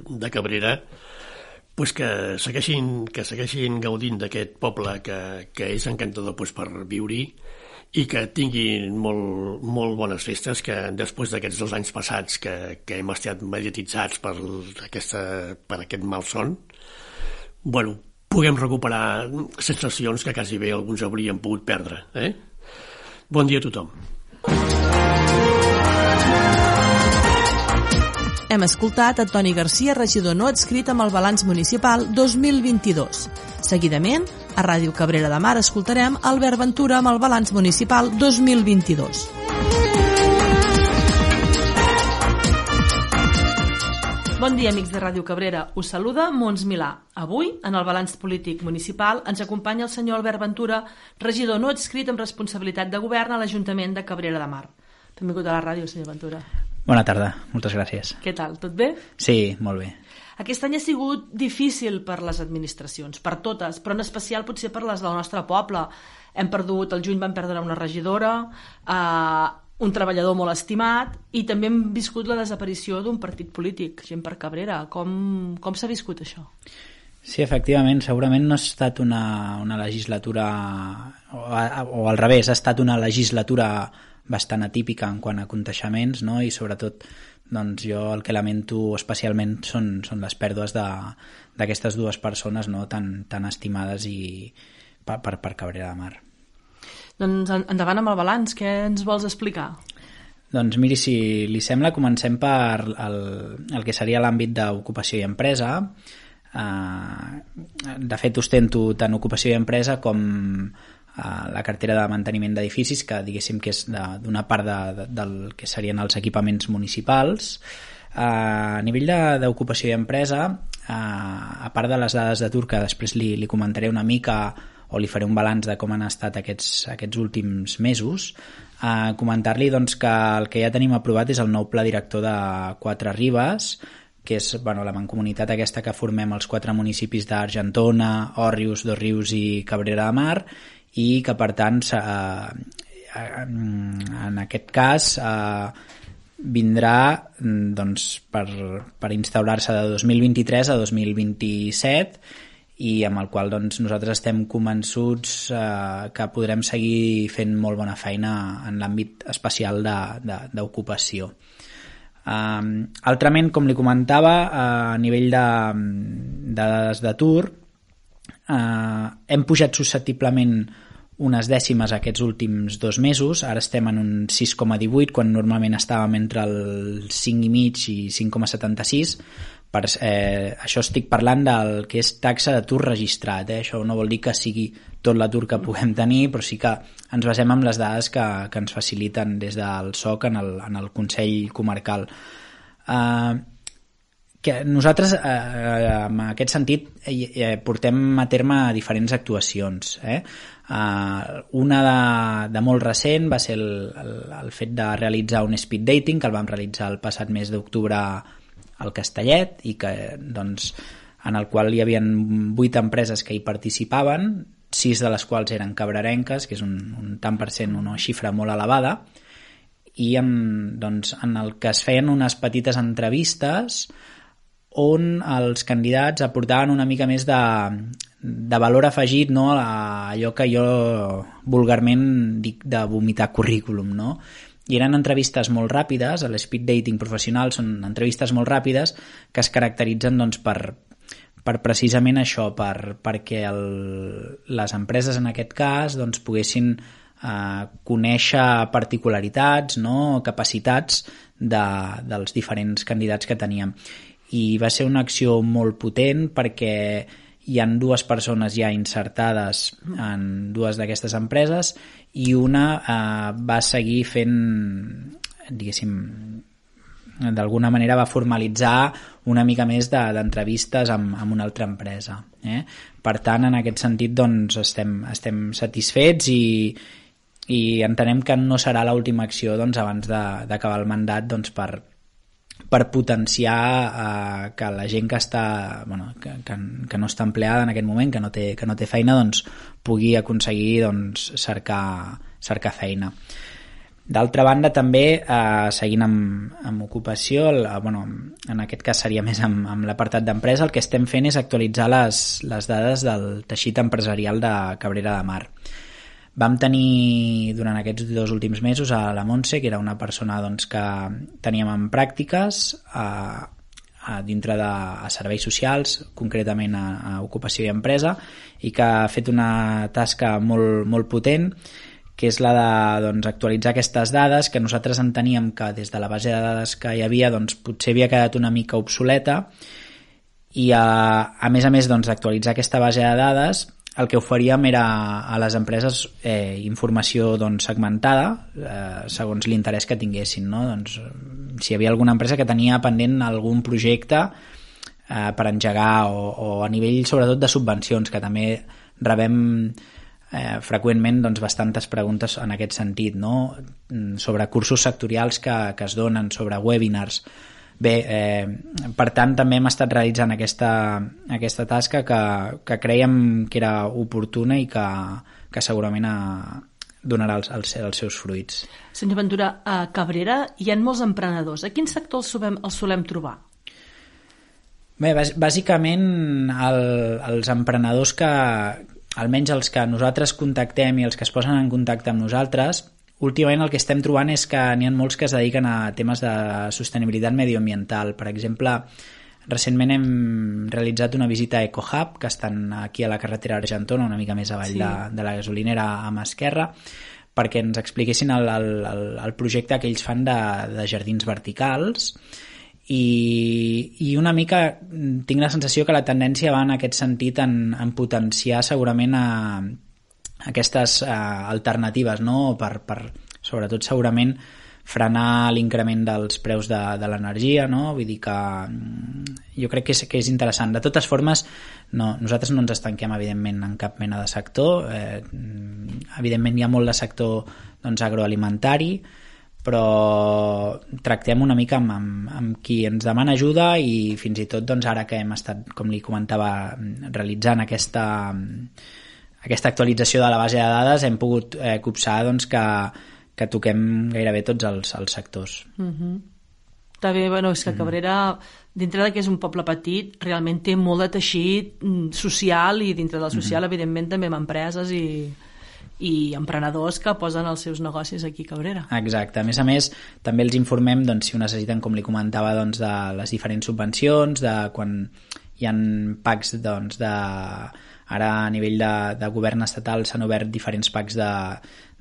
de Cabrera, pues que segueixin, que segueixin gaudint d'aquest poble que, que és encantador pues, per viure-hi i que tinguin molt, molt bones festes, que després d'aquests dos anys passats que, que hem estat mediatitzats per, aquesta, per aquest malson, bueno, puguem recuperar sensacions que quasi bé alguns haurien pogut perdre. Eh? Bon dia a tothom. Hem escoltat a Toni Garcia, regidor no adscrit amb el balanç municipal 2022. Seguidament, a Ràdio Cabrera de Mar escoltarem Albert Ventura amb el balanç municipal 2022. Bon dia, amics de Ràdio Cabrera. Us saluda Mons Milà. Avui, en el balanç polític municipal, ens acompanya el senyor Albert Ventura, regidor no adscrit amb responsabilitat de govern a l'Ajuntament de Cabrera de Mar. Benvingut a la ràdio, senyor Ventura. Bona tarda, moltes gràcies. Què tal, tot bé? Sí, molt bé. Aquest any ha sigut difícil per les administracions, per totes, però en especial potser per les del nostre poble. Hem perdut, el juny vam perdre una regidora, eh, un treballador molt estimat i també hem viscut la desaparició d'un partit polític, gent per Cabrera. Com, com s'ha viscut això? Sí, efectivament, segurament no ha estat una, una legislatura, o, o al revés, ha estat una legislatura bastant atípica en quant a conteixements no? i sobretot doncs jo el que lamento especialment són, són les pèrdues d'aquestes dues persones no? tan, tan estimades i per, per, per Cabrera de Mar. Doncs endavant amb el balanç, què ens vols explicar? Doncs miri, si li sembla, comencem per el, el que seria l'àmbit d'ocupació i empresa. Uh, de fet, ostento tant ocupació i empresa com la cartera de manteniment d'edificis, que diguéssim que és d'una part de, de, del que serien els equipaments municipals. A nivell d'ocupació i empresa, a part de les dades d'atur que després li, li comentaré una mica o li faré un balanç de com han estat aquests, aquests últims mesos, a comentar-li doncs, que el que ja tenim aprovat és el nou pla director de Quatre Ribes, que és bueno, la mancomunitat aquesta que formem els quatre municipis d'Argentona, Òrrius, Dos Rius i Cabrera de Mar, i que per tant eh, en aquest cas eh, vindrà doncs, per, per instaurar-se de 2023 a 2027 i amb el qual doncs, nosaltres estem convençuts eh, que podrem seguir fent molt bona feina en l'àmbit especial d'ocupació. Eh, altrament, com li comentava, eh, a nivell de, de dades d'atur, eh, hem pujat susceptiblement unes dècimes aquests últims dos mesos, ara estem en un 6,18 quan normalment estàvem entre el 5,5 i 5,76 per, eh, això estic parlant del que és taxa d'atur registrat eh? això no vol dir que sigui tot l'atur que puguem tenir però sí que ens basem en les dades que, que ens faciliten des del SOC en el, en el Consell Comarcal. Eh, que nosaltres, eh, en aquest sentit, eh, portem a terme diferents actuacions. Eh? Eh, una de, de molt recent va ser el, el, el fet de realitzar un speed dating, que el vam realitzar el passat mes d'octubre al Castellet, i que, doncs, en el qual hi havia vuit empreses que hi participaven, sis de les quals eren cabrarenques, que és un, un tant per cent, una xifra molt elevada, i en, doncs, en el que es feien unes petites entrevistes on els candidats aportaven una mica més de, de valor afegit no, a allò que jo vulgarment dic de vomitar currículum, no? I eren entrevistes molt ràpides, a l'speed dating professional són entrevistes molt ràpides que es caracteritzen doncs, per, per precisament això, per, perquè el, les empreses en aquest cas doncs, poguessin eh, conèixer particularitats, no? capacitats de, dels diferents candidats que teníem i va ser una acció molt potent perquè hi han dues persones ja insertades en dues d'aquestes empreses i una eh, va seguir fent diguéssim d'alguna manera va formalitzar una mica més d'entrevistes de, amb, amb una altra empresa. Eh? Per tant, en aquest sentit, doncs, estem, estem satisfets i, i entenem que no serà l'última acció doncs, abans d'acabar el mandat doncs, per, per potenciar eh, que la gent que està bueno, que, que, que no està empleada en aquest moment, que no té, que no té feina, doncs pugui aconseguir doncs, cercar, cercar feina. D'altra banda, també, eh, seguint amb, amb ocupació, el, bueno, en aquest cas seria més amb, amb l'apartat d'empresa, el que estem fent és actualitzar les, les dades del teixit empresarial de Cabrera de Mar. Vam tenir durant aquests dos últims mesos a la Montse, que era una persona doncs, que teníem en pràctiques a, a dintre de a serveis socials, concretament a, a ocupació i empresa, i que ha fet una tasca molt, molt potent, que és la de doncs, actualitzar aquestes dades que nosaltres enteníem que des de la base de dades que hi havia doncs, potser havia quedat una mica obsoleta i a, a més a més d'actualitzar doncs, aquesta base de dades el que oferíem era a les empreses eh, informació doncs, segmentada eh, segons l'interès que tinguessin. No? Doncs, si hi havia alguna empresa que tenia pendent algun projecte eh, per engegar o, o a nivell sobretot de subvencions, que també rebem eh, freqüentment doncs, bastantes preguntes en aquest sentit, no? sobre cursos sectorials que, que es donen, sobre webinars, Bé, eh, per tant, també hem estat realitzant aquesta, aquesta tasca que, que creiem que era oportuna i que, que segurament a, donarà els, els, els seus fruits. Senyor Ventura, a Cabrera hi ha molts emprenedors. A quin sector els solem, els solem trobar? Bé, bàsicament el, els emprenedors que, almenys els que nosaltres contactem i els que es posen en contacte amb nosaltres, últimament el que estem trobant és que n'hi ha molts que es dediquen a temes de sostenibilitat medioambiental. Per exemple, recentment hem realitzat una visita a EcoHub, que estan aquí a la carretera Argentona, una mica més avall sí. de, de la gasolinera amb Esquerra, perquè ens expliquessin el, el, el, el projecte que ells fan de, de jardins verticals i, i una mica tinc la sensació que la tendència va en aquest sentit en, en potenciar segurament a, aquestes eh, alternatives no? per, per, sobretot segurament frenar l'increment dels preus de, de l'energia, no? vull dir que mm, jo crec que és, que és interessant. De totes formes, no, nosaltres no ens estanquem, evidentment, en cap mena de sector. Eh, evidentment, hi ha molt de sector doncs, agroalimentari, però tractem una mica amb, amb, amb qui ens demana ajuda i fins i tot doncs, ara que hem estat, com li comentava, realitzant aquesta aquesta actualització de la base de dades hem pogut eh, copsar doncs, que, que toquem gairebé tots els, els sectors. Uh -huh. Està bé, bueno, és que mm. Cabrera, dintre de que és un poble petit, realment té molt de teixit mm, social i dintre del social, mm -hmm. evidentment, també amb empreses i, i emprenedors que posen els seus negocis aquí a Cabrera. Exacte. A més a més, també els informem doncs, si ho necessiten, com li comentava, doncs, de les diferents subvencions, de quan hi han packs doncs, de Ara a nivell de, de govern estatal s'han obert diferents packs de,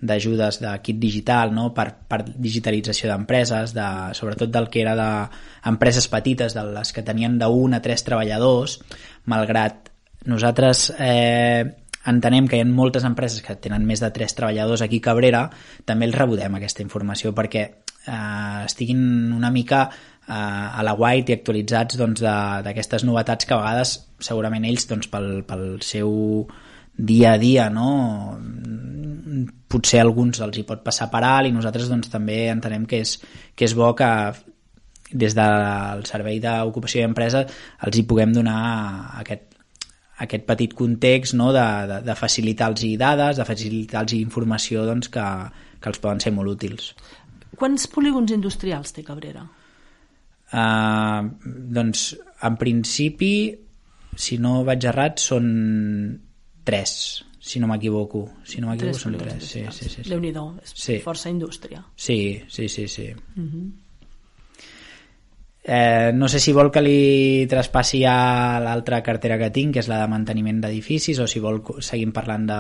d'ajudes de kit digital no? per, per digitalització d'empreses, de, sobretot del que era d'empreses petites, de les que tenien de 1 a 3 treballadors, malgrat nosaltres eh, entenem que hi ha moltes empreses que tenen més de 3 treballadors aquí a Cabrera, també els rebudem aquesta informació perquè eh, estiguin una mica eh, a la white i actualitzats doncs, d'aquestes doncs, novetats que a vegades segurament ells doncs, pel, pel seu dia a dia no? potser alguns els hi pot passar per alt i nosaltres doncs, també entenem que és, que és bo que des del Servei d'Ocupació i Empresa els hi puguem donar aquest, aquest petit context no? de, de, de facilitar-los dades, de facilitar-los informació doncs, que, que els poden ser molt útils. Quants polígons industrials té Cabrera? Uh, doncs, en principi, si no vaig errat, són tres, si no m'equivoco. Si no m'equivoco són tres, sí, sí, sí, sí. Déu-n'hi-do, és sí. força indústria. Sí, sí, sí, sí. Uh mhm. -huh. Eh, no sé si vol que li traspassi a l'altra cartera que tinc, que és la de manteniment d'edificis, o si vol seguim parlant de...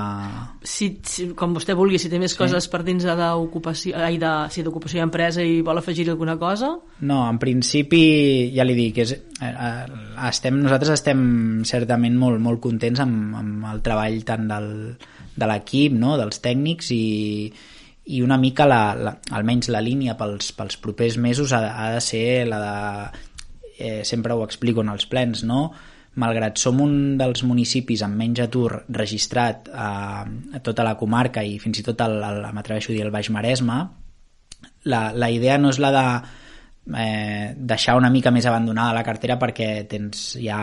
Si, si, com vostè vulgui, si té més sí. coses per dins d'ocupació ai, de, sí, d'ocupació i empresa i vol afegir alguna cosa? No, en principi, ja li dic, és, eh, eh, estem, nosaltres estem certament molt, molt contents amb, amb el treball tant del, de l'equip, no?, dels tècnics i, i una mica la, la, almenys la línia pels, pels propers mesos ha, ha de ser la de eh, sempre ho explico en els plens no? malgrat som un dels municipis amb menys atur registrat a, a tota la comarca i fins i tot el, m'atreveixo a dir el Baix Maresme la, la idea no és la de eh, deixar una mica més abandonada la cartera perquè tens ja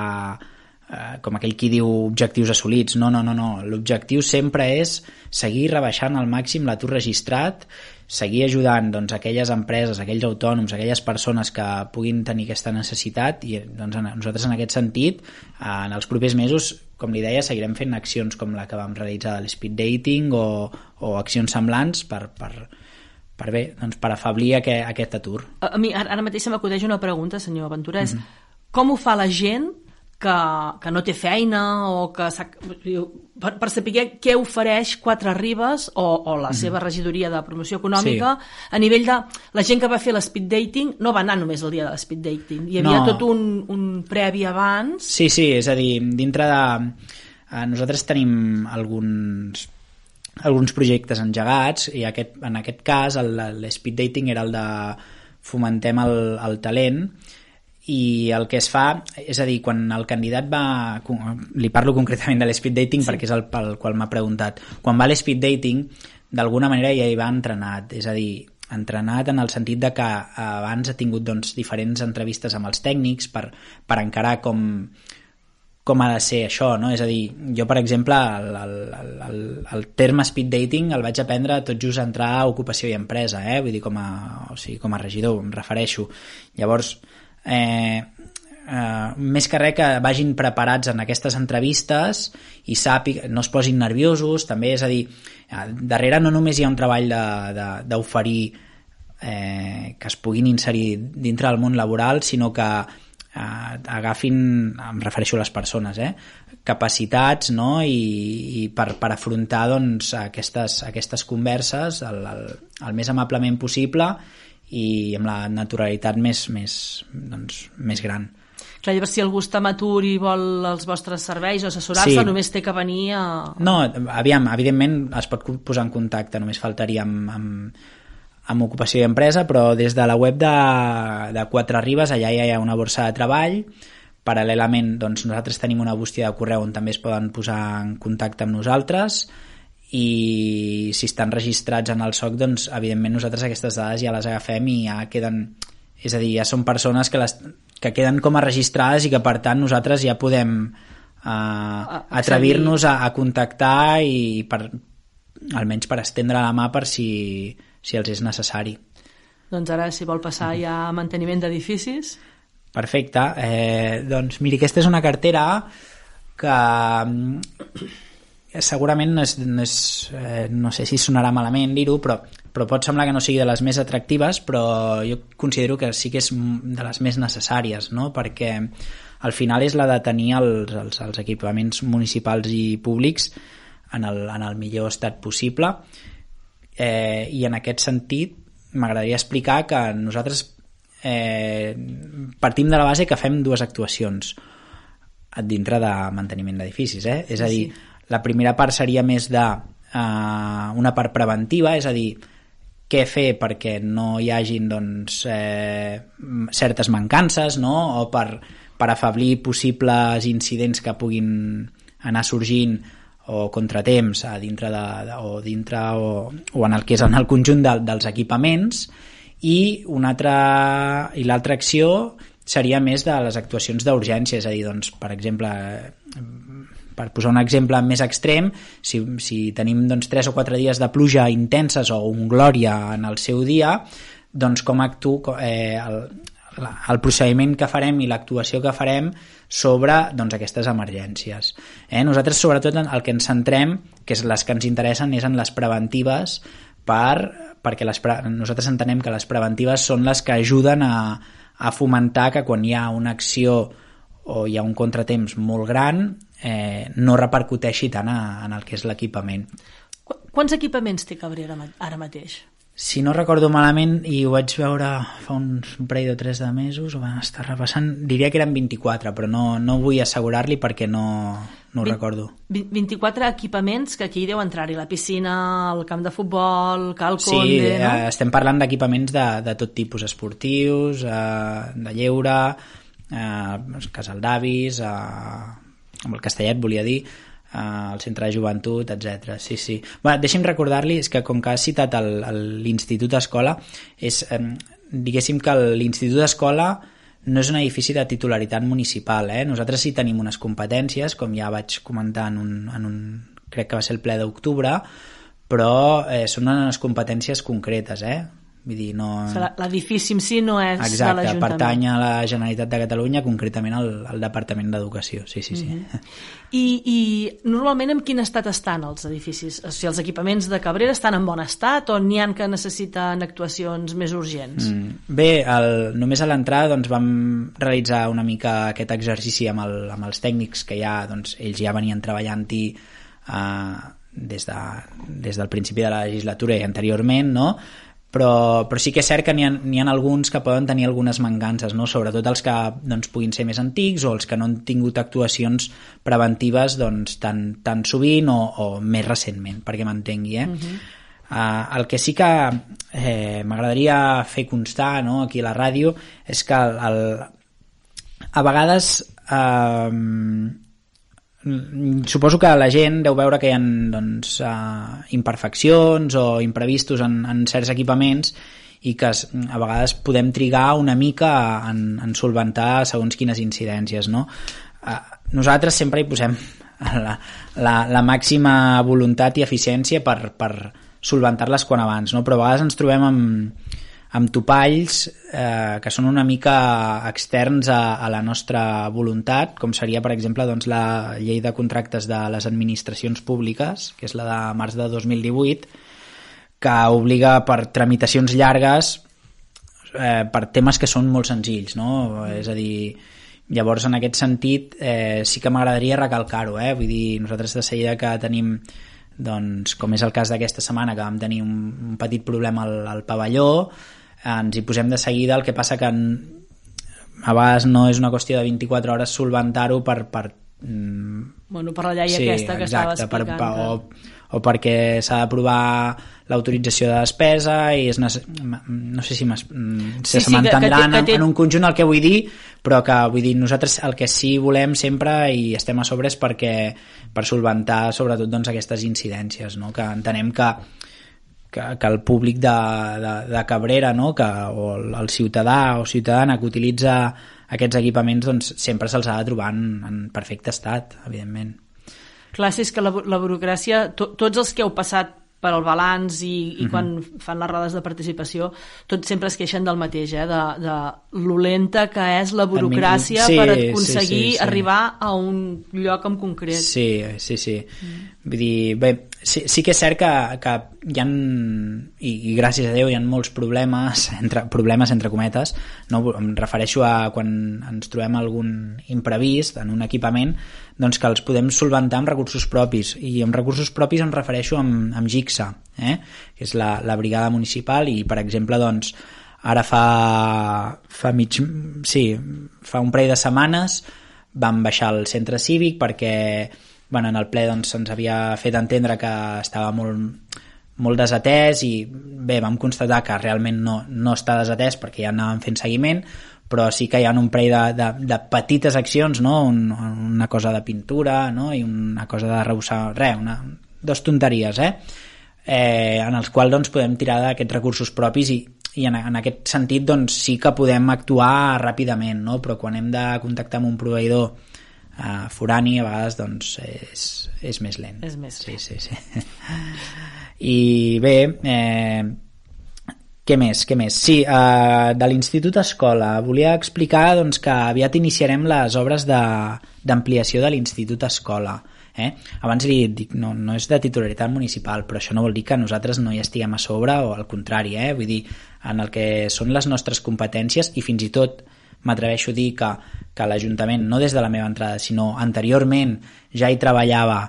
com aquell qui diu objectius assolits. No, no, no, no. L'objectiu sempre és seguir rebaixant al màxim l'atur registrat, seguir ajudant doncs, aquelles empreses, aquells autònoms, aquelles persones que puguin tenir aquesta necessitat i doncs, nosaltres en aquest sentit en els propers mesos, com li deia, seguirem fent accions com la que vam realitzar de l'speed dating o, o accions semblants per, per, per bé, doncs per afablir aquest, aquest atur. A, mi ara mateix se m'acudeix una pregunta, senyor Aventura, és mm -hmm. com ho fa la gent que, que no té feina o que per, per saber què ofereix Quatre Ribes o, o la mm -hmm. seva regidoria de promoció econòmica sí. a nivell de la gent que va fer l'speed dating no va anar només el dia de l'speed dating hi havia no. tot un, un previ abans Sí, sí, és a dir, dintre de eh, nosaltres tenim alguns alguns projectes engegats i aquest, en aquest cas l'speed dating era el de fomentem el, el talent i el que es fa, és a dir, quan el candidat va... Li parlo concretament de l'speed dating sí. perquè és el pel qual m'ha preguntat. Quan va a l'speed dating, d'alguna manera ja hi va entrenat, és a dir, entrenat en el sentit de que abans ha tingut doncs, diferents entrevistes amb els tècnics per, per encarar com, com ha de ser això, no? És a dir, jo, per exemple, el, el, el, el terme speed dating el vaig aprendre tot just a entrar a ocupació i empresa, eh? Vull dir, com a, o sigui, com a regidor, em refereixo. Llavors, eh, eh, més que res que vagin preparats en aquestes entrevistes i sàpiga, no es posin nerviosos també, és a dir, eh, darrere no només hi ha un treball d'oferir eh, que es puguin inserir dintre del món laboral, sinó que eh, agafin, em refereixo a les persones, eh, capacitats no? I, i per, per afrontar doncs, aquestes, aquestes converses el, el, el més amablement possible i amb la naturalitat més, més, doncs, més gran. Clar, llavors si algú està matur i vol els vostres serveis o assessorar-se, sí. només té que venir a... No, aviam, evidentment es pot posar en contacte, només faltaria amb, amb, amb ocupació i empresa, però des de la web de, de Quatre Ribes allà ja hi ha una borsa de treball, paral·lelament doncs, nosaltres tenim una bústia de correu on també es poden posar en contacte amb nosaltres, i si estan registrats en el SOC doncs evidentment nosaltres aquestes dades ja les agafem i ja queden és a dir, ja són persones que, les, que queden com a registrades i que per tant nosaltres ja podem uh, atrevir-nos a, a contactar i per, almenys per estendre la mà per si, si els és necessari. Doncs ara, si vol passar ja a manteniment d'edificis... Perfecte. Eh, doncs miri, aquesta és una cartera que segurament no, és, no, és, eh, no sé si sonarà malament dir-ho, però, però pot semblar que no sigui de les més atractives, però jo considero que sí que és de les més necessàries, no? perquè al final és la de tenir els, els, els equipaments municipals i públics en el, en el millor estat possible eh, i en aquest sentit m'agradaria explicar que nosaltres eh, partim de la base que fem dues actuacions dintre de manteniment d'edificis. Eh? És a dir, sí. La primera part seria més de eh, una part preventiva, és a dir, què fer perquè no hi hagin doncs, eh, certes mancances no? o per, per afablir possibles incidents que puguin anar sorgint o contratemps a dintre de, de, o dintre o, o en el que és en el conjunt de, dels equipaments i una altra i l'altra acció seria més de les actuacions d'urgència, és a dir, doncs, per exemple, per posar un exemple més extrem, si, si tenim doncs, 3 o 4 dies de pluja intenses o un glòria en el seu dia, doncs com actuo, eh, el, el procediment que farem i l'actuació que farem sobre doncs, aquestes emergències. Eh? Nosaltres, sobretot, el que ens centrem, que és les que ens interessen, és en les preventives per, perquè les, nosaltres entenem que les preventives són les que ajuden a, a fomentar que quan hi ha una acció o hi ha un contratemps molt gran eh, no repercuteixi tant a, en el que és l'equipament. Quants equipaments té Cabrera ara mateix? si no recordo malament, i ho vaig veure fa uns un parell o tres de mesos, ho van estar repassant, diria que eren 24, però no, no vull assegurar-li perquè no, no ho 20, recordo. 24 equipaments que aquí deu entrar-hi, la piscina, el camp de futbol, Cal sí, Conde... Sí, no? estem parlant d'equipaments de, de tot tipus, esportius, eh, de lleure, eh, casal d'avis, eh, amb el castellet volia dir, al eh, centre de joventut, etc. Sí, sí. Bueno, deixi'm recordar-li, que com que has citat l'Institut Escola, és, eh, diguéssim que l'Institut Escola no és un edifici de titularitat municipal. Eh? Nosaltres sí tenim unes competències, com ja vaig comentar en un, en un crec que va ser el ple d'octubre, però eh, són unes competències concretes, eh? Vull dir, no... L'edifici en si no és Exacte, de l'Ajuntament. pertany a la Generalitat de Catalunya, concretament al, al Departament d'Educació. Sí, sí, sí. Mm -hmm. I, I normalment en quin estat estan els edificis? O sigui, els equipaments de Cabrera estan en bon estat o n'hi han que necessiten actuacions més urgents? Mm. Bé, el, només a l'entrada doncs, vam realitzar una mica aquest exercici amb, el, amb els tècnics que ja, doncs, ells ja venien treballant-hi eh, des, de, des del principi de la legislatura i anteriorment, no?, però, però sí que és cert que n'hi ha, ha alguns que poden tenir algunes mancances, no? sobretot els que doncs, puguin ser més antics o els que no han tingut actuacions preventives doncs, tan, tan sovint o, o més recentment, perquè m'entengui. Eh? Uh -huh. uh, el que sí que eh, m'agradaria fer constar no? aquí a la ràdio és que el, el, a vegades eh, suposo que la gent deu veure que hi ha doncs, uh, imperfeccions o imprevistos en, en certs equipaments i que a vegades podem trigar una mica en, en solventar segons quines incidències. No? Uh, nosaltres sempre hi posem la, la, la màxima voluntat i eficiència per, per solventar-les quan abans, no? però a vegades ens trobem amb, amb topalls eh, que són una mica externs a, a la nostra voluntat, com seria, per exemple, doncs, la llei de contractes de les administracions públiques, que és la de març de 2018, que obliga per tramitacions llargues eh, per temes que són molt senzills, no? És a dir, llavors en aquest sentit eh, sí que m'agradaria recalcar-ho, eh? vull dir, nosaltres de seguida que tenim doncs, com és el cas d'aquesta setmana que vam tenir un, un petit problema al, al pavelló ens hi posem de seguida, el que passa que a vegades no és una qüestió de 24 hores solventar-ho per, per mm, bueno, per la llei sí, aquesta que exacte, estava explicant. Per, o, o perquè s'ha d'aprovar l'autorització de despesa i és no sé si mm, se sí, m'entendrà sí, en, en un conjunt el que vull dir però que vull dir, nosaltres el que sí volem sempre i estem a sobre és perquè per solventar sobretot doncs, aquestes incidències no? que entenem que que, que el públic de, de, de Cabrera no? que, o el, el ciutadà o ciutadana que utilitza aquests equipaments doncs, sempre se'ls ha de trobar en, en perfecte estat, evidentment. Clar, és que la, la burocràcia, to, tots els que heu passat per al balanç i, i uh -huh. quan fan les rodes de participació tots sempre es queixen del mateix, eh? de, de lo lenta que és la burocràcia sí, per aconseguir sí, sí, sí. arribar a un lloc en concret. Sí, sí, sí. Mm. Vull dir, bé, sí, sí que és cert que, que hi ha, i, i gràcies a Déu, hi ha molts problemes, <laughs> entre, problemes entre cometes, no? em refereixo a quan ens trobem algun imprevist en un equipament, doncs que els podem solventar amb recursos propis i amb recursos propis em refereixo amb, amb GICSA eh? que és la, la brigada municipal i per exemple doncs ara fa, fa mig, sí, fa un parell de setmanes vam baixar al centre cívic perquè bueno, en el ple doncs, se'ns havia fet entendre que estava molt, molt desatès i bé, vam constatar que realment no, no està desatès perquè ja anàvem fent seguiment però sí que hi ha un parell de, de, de petites accions, no? Un, una cosa de pintura no? i una cosa de rehusar, res, una, dos tonteries, eh? eh en els quals doncs, podem tirar d'aquests recursos propis i, i en, en aquest sentit doncs, sí que podem actuar ràpidament, no? però quan hem de contactar amb un proveïdor eh, forani a vegades doncs, és, és més lent. És més lent. Sí, sí, sí. <laughs> I bé, eh, què més? Què més? Sí, eh, de l'Institut Escola. Volia explicar doncs, que aviat iniciarem les obres d'ampliació de, de l'Institut Escola. Eh? Abans li dic, no, no és de titularitat municipal, però això no vol dir que nosaltres no hi estiguem a sobre o al contrari, eh? vull dir, en el que són les nostres competències i fins i tot m'atreveixo a dir que, que l'Ajuntament, no des de la meva entrada, sinó anteriorment ja hi treballava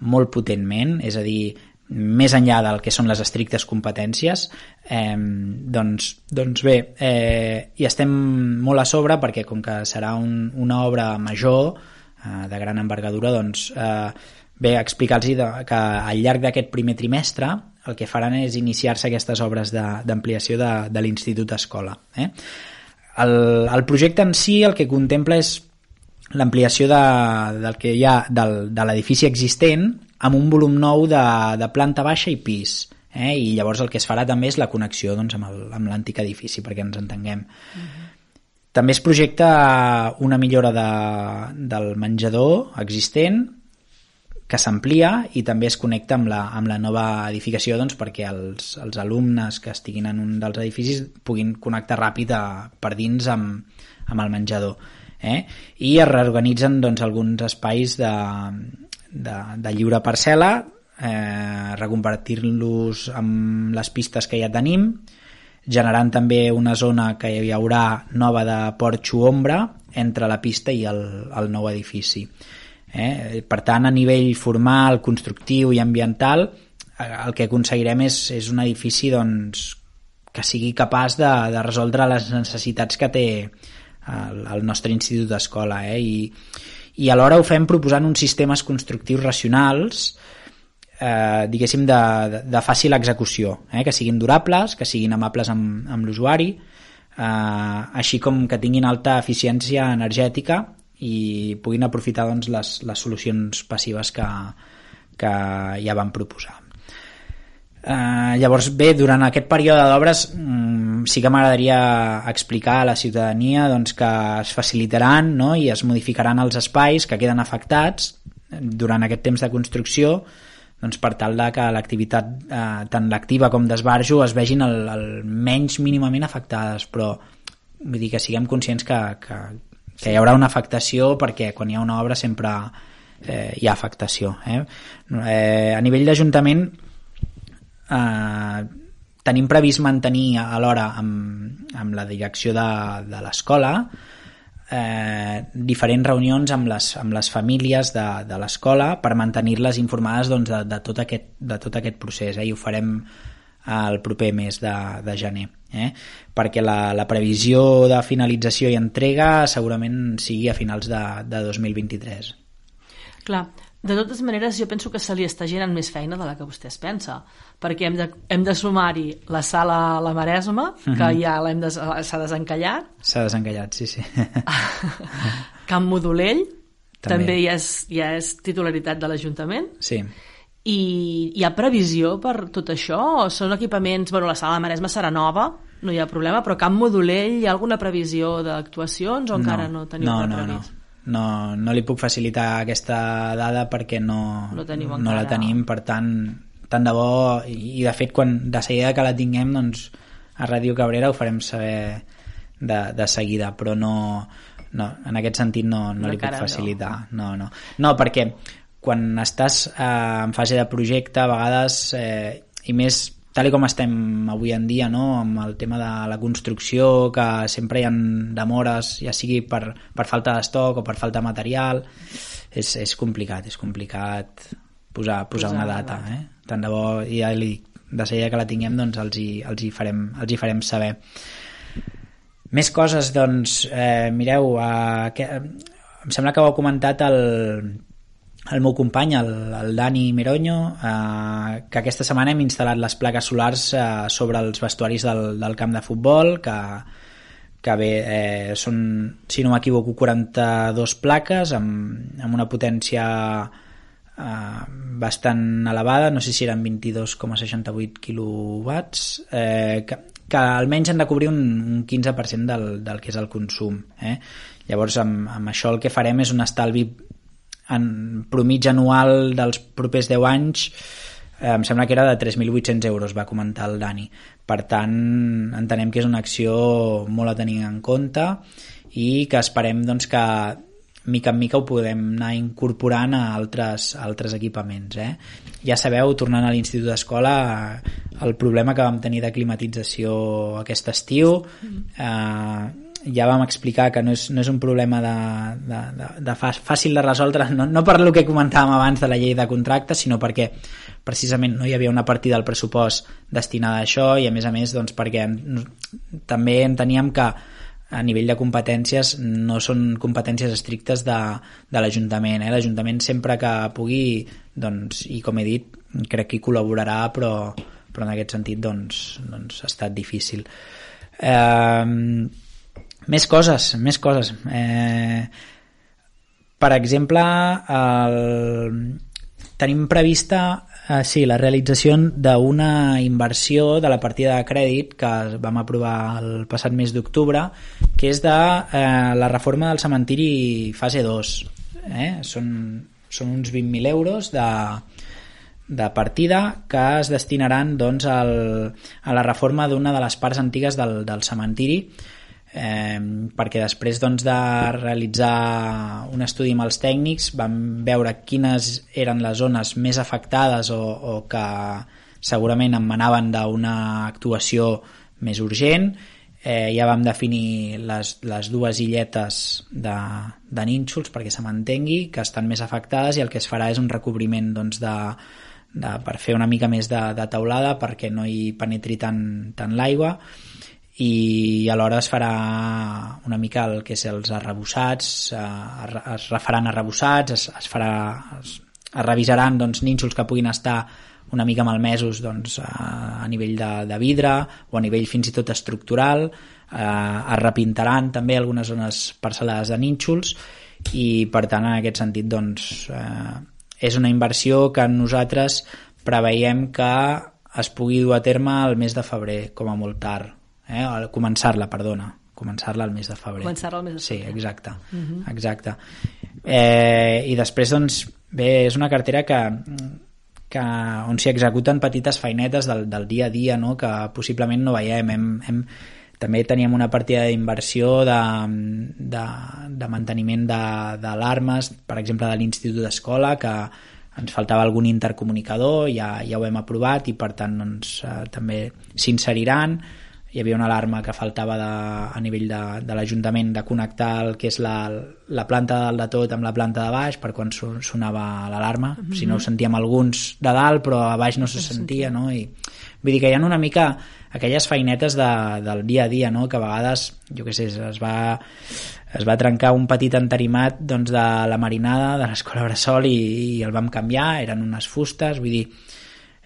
molt potentment, és a dir, més enllà del que són les estrictes competències eh, doncs, doncs bé eh, hi estem molt a sobre perquè com que serà un, una obra major eh, de gran envergadura doncs eh, bé explicar-los que al llarg d'aquest primer trimestre el que faran és iniciar-se aquestes obres d'ampliació de, de, de l'Institut Escola eh? el, el projecte en si el que contempla és l'ampliació de, del que hi ha del, de l'edifici existent amb un volum nou de, de planta baixa i pis. Eh? I llavors el que es farà també és la connexió doncs, amb l'antic edifici, perquè ens entenguem. Uh mhm. -huh. També es projecta una millora de, del menjador existent que s'amplia i també es connecta amb la, amb la nova edificació doncs, perquè els, els alumnes que estiguin en un dels edificis puguin connectar ràpid a, per dins amb, amb el menjador. Eh? I es reorganitzen doncs, alguns espais de, de, de lliure parcel·la, eh, reconvertir-los amb les pistes que ja tenim, generant també una zona que hi haurà nova de porxo ombra entre la pista i el, el nou edifici. Eh? Per tant, a nivell formal, constructiu i ambiental, eh, el que aconseguirem és, és un edifici doncs, que sigui capaç de, de resoldre les necessitats que té el, el nostre institut d'escola eh? I, i alhora ho fem proposant uns sistemes constructius racionals eh, diguéssim de, de, fàcil execució eh? que siguin durables, que siguin amables amb, amb l'usuari eh, així com que tinguin alta eficiència energètica i puguin aprofitar doncs, les, les solucions passives que, que ja van proposar Eh, llavors, bé, durant aquest període d'obres mm, sí que m'agradaria explicar a la ciutadania doncs, que es facilitaran no? i es modificaran els espais que queden afectats durant aquest temps de construcció doncs, per tal de que l'activitat eh, tant l'activa com d'esbarjo es vegin el, el menys mínimament afectades però vull dir que siguem conscients que, que, que hi haurà una afectació perquè quan hi ha una obra sempre eh, hi ha afectació eh? Eh, a nivell d'Ajuntament eh, tenim previst mantenir alhora amb, amb la direcció de, de l'escola eh, diferents reunions amb les, amb les famílies de, de l'escola per mantenir-les informades doncs, de, de, tot aquest, de tot aquest procés eh? i ho farem el proper mes de, de gener eh? perquè la, la previsió de finalització i entrega segurament sigui a finals de, de 2023 Clar, de totes maneres, jo penso que se li està girant més feina de la que vostè es pensa, perquè hem de, hem de sumar-hi la sala a la Maresma, que uh mhm. -huh. ja l'hem des, s'ha desencallat. S'ha desencallat, sí, sí. <laughs> Camp Modolell, també, també ja, és, ja és titularitat de l'Ajuntament. Sí. I hi ha previsió per tot això? O són equipaments... Bueno, la sala de Maresma serà nova, no hi ha problema, però Camp Modolell hi ha alguna previsió d'actuacions o encara no, no teniu no, no, previst? No, no, no li puc facilitar aquesta dada perquè no, no, no la tenim, per tant tant de bo i, i de fet quan de seguida que la tinguem doncs a Ràdio Cabrera ho farem saber de, de seguida però no, no en aquest sentit no, no li puc facilitar no. no, no. no perquè quan estàs eh, en fase de projecte a vegades eh, i més tal com estem avui en dia no? amb el tema de la construcció que sempre hi ha demores ja sigui per, per falta d'estoc o per falta de material és, és complicat, és complicat posar, posar, posar una data eh? tant de bo, ja li dic de seguida que la tinguem doncs els hi, els hi, farem, els hi farem saber més coses doncs eh, mireu eh, que, em sembla que ho ha comentat el, el meu company, el, el Dani Meroño, eh, que aquesta setmana hem instal·lat les plaques solars eh, sobre els vestuaris del, del camp de futbol, que, que bé, eh, són, si no m'equivoco, 42 plaques amb, amb una potència eh, bastant elevada, no sé si eren 22,68 quilowatts, eh, que, que almenys han de cobrir un, un 15% del, del que és el consum. Eh? Llavors, amb, amb això el que farem és un estalvi en promig anual dels propers 10 anys eh, em sembla que era de 3.800 euros, va comentar el Dani. Per tant, entenem que és una acció molt a tenir en compte i que esperem doncs, que mica en mica ho podem anar incorporant a altres, a altres equipaments. Eh? Ja sabeu, tornant a l'institut d'escola, el problema que vam tenir de climatització aquest estiu, eh, ja vam explicar que no és, no és un problema de, de, de, de fàcil de resoldre, no, no per el que comentàvem abans de la llei de contractes, sinó perquè precisament no hi havia una partida del pressupost destinada a això i a més a més doncs, perquè també enteníem que a nivell de competències no són competències estrictes de, de l'Ajuntament. Eh? L'Ajuntament sempre que pugui, doncs, i com he dit, crec que hi col·laborarà, però, però en aquest sentit doncs, doncs ha estat difícil. Eh, més coses, més coses. Eh, per exemple, el... tenim prevista eh, sí, la realització d'una inversió de la partida de crèdit que vam aprovar el passat mes d'octubre, que és de eh, la reforma del cementiri fase 2. Eh? Són, són uns 20.000 euros de, de partida que es destinaran doncs, al, a la reforma d'una de les parts antigues del, del cementiri eh, perquè després doncs, de realitzar un estudi amb els tècnics vam veure quines eren les zones més afectades o, o que segurament emanaven d'una actuació més urgent. Eh, ja vam definir les, les dues illetes de, de nínxols perquè se mantengui que estan més afectades i el que es farà és un recobriment doncs, de, de, per fer una mica més de, de teulada perquè no hi penetri tant, tant l'aigua i alhora es farà una mica el que és els arrebossats, eh, es refaran arrebossats, es, es, farà, es, es revisaran doncs, nínxols que puguin estar una mica malmesos doncs, a, a nivell de, de vidre o a nivell fins i tot estructural, eh, es repintaran també algunes zones parcel·lades de nínxols i per tant en aquest sentit doncs, eh, és una inversió que nosaltres preveiem que es pugui dur a terme el mes de febrer com a molt tard eh? començar-la, perdona començar-la al mes de febrer començar-la al mes de febrer sí, exacte, uh mhm. -huh. exacte. Eh, i després doncs bé, és una cartera que, que on s'hi executen petites feinetes del, del dia a dia no? que possiblement no veiem hem, hem, també teníem una partida d'inversió de, de, de manteniment d'alarmes, per exemple de l'Institut d'Escola, que ens faltava algun intercomunicador, ja, ja ho hem aprovat i per tant doncs, eh, també s'inseriran hi havia una alarma que faltava de, a nivell de, de l'Ajuntament de connectar el que és la, la planta de dalt de tot amb la planta de baix per quan sonava l'alarma. Mm -hmm. Si no ho sentíem alguns de dalt, però a baix no se sentia, no? I, vull dir que hi ha una mica aquelles feinetes de, del dia a dia, no? Que a vegades, jo què sé, es va es va trencar un petit entarimat doncs, de la marinada de l'escola Bressol i, i el vam canviar, eren unes fustes, vull dir,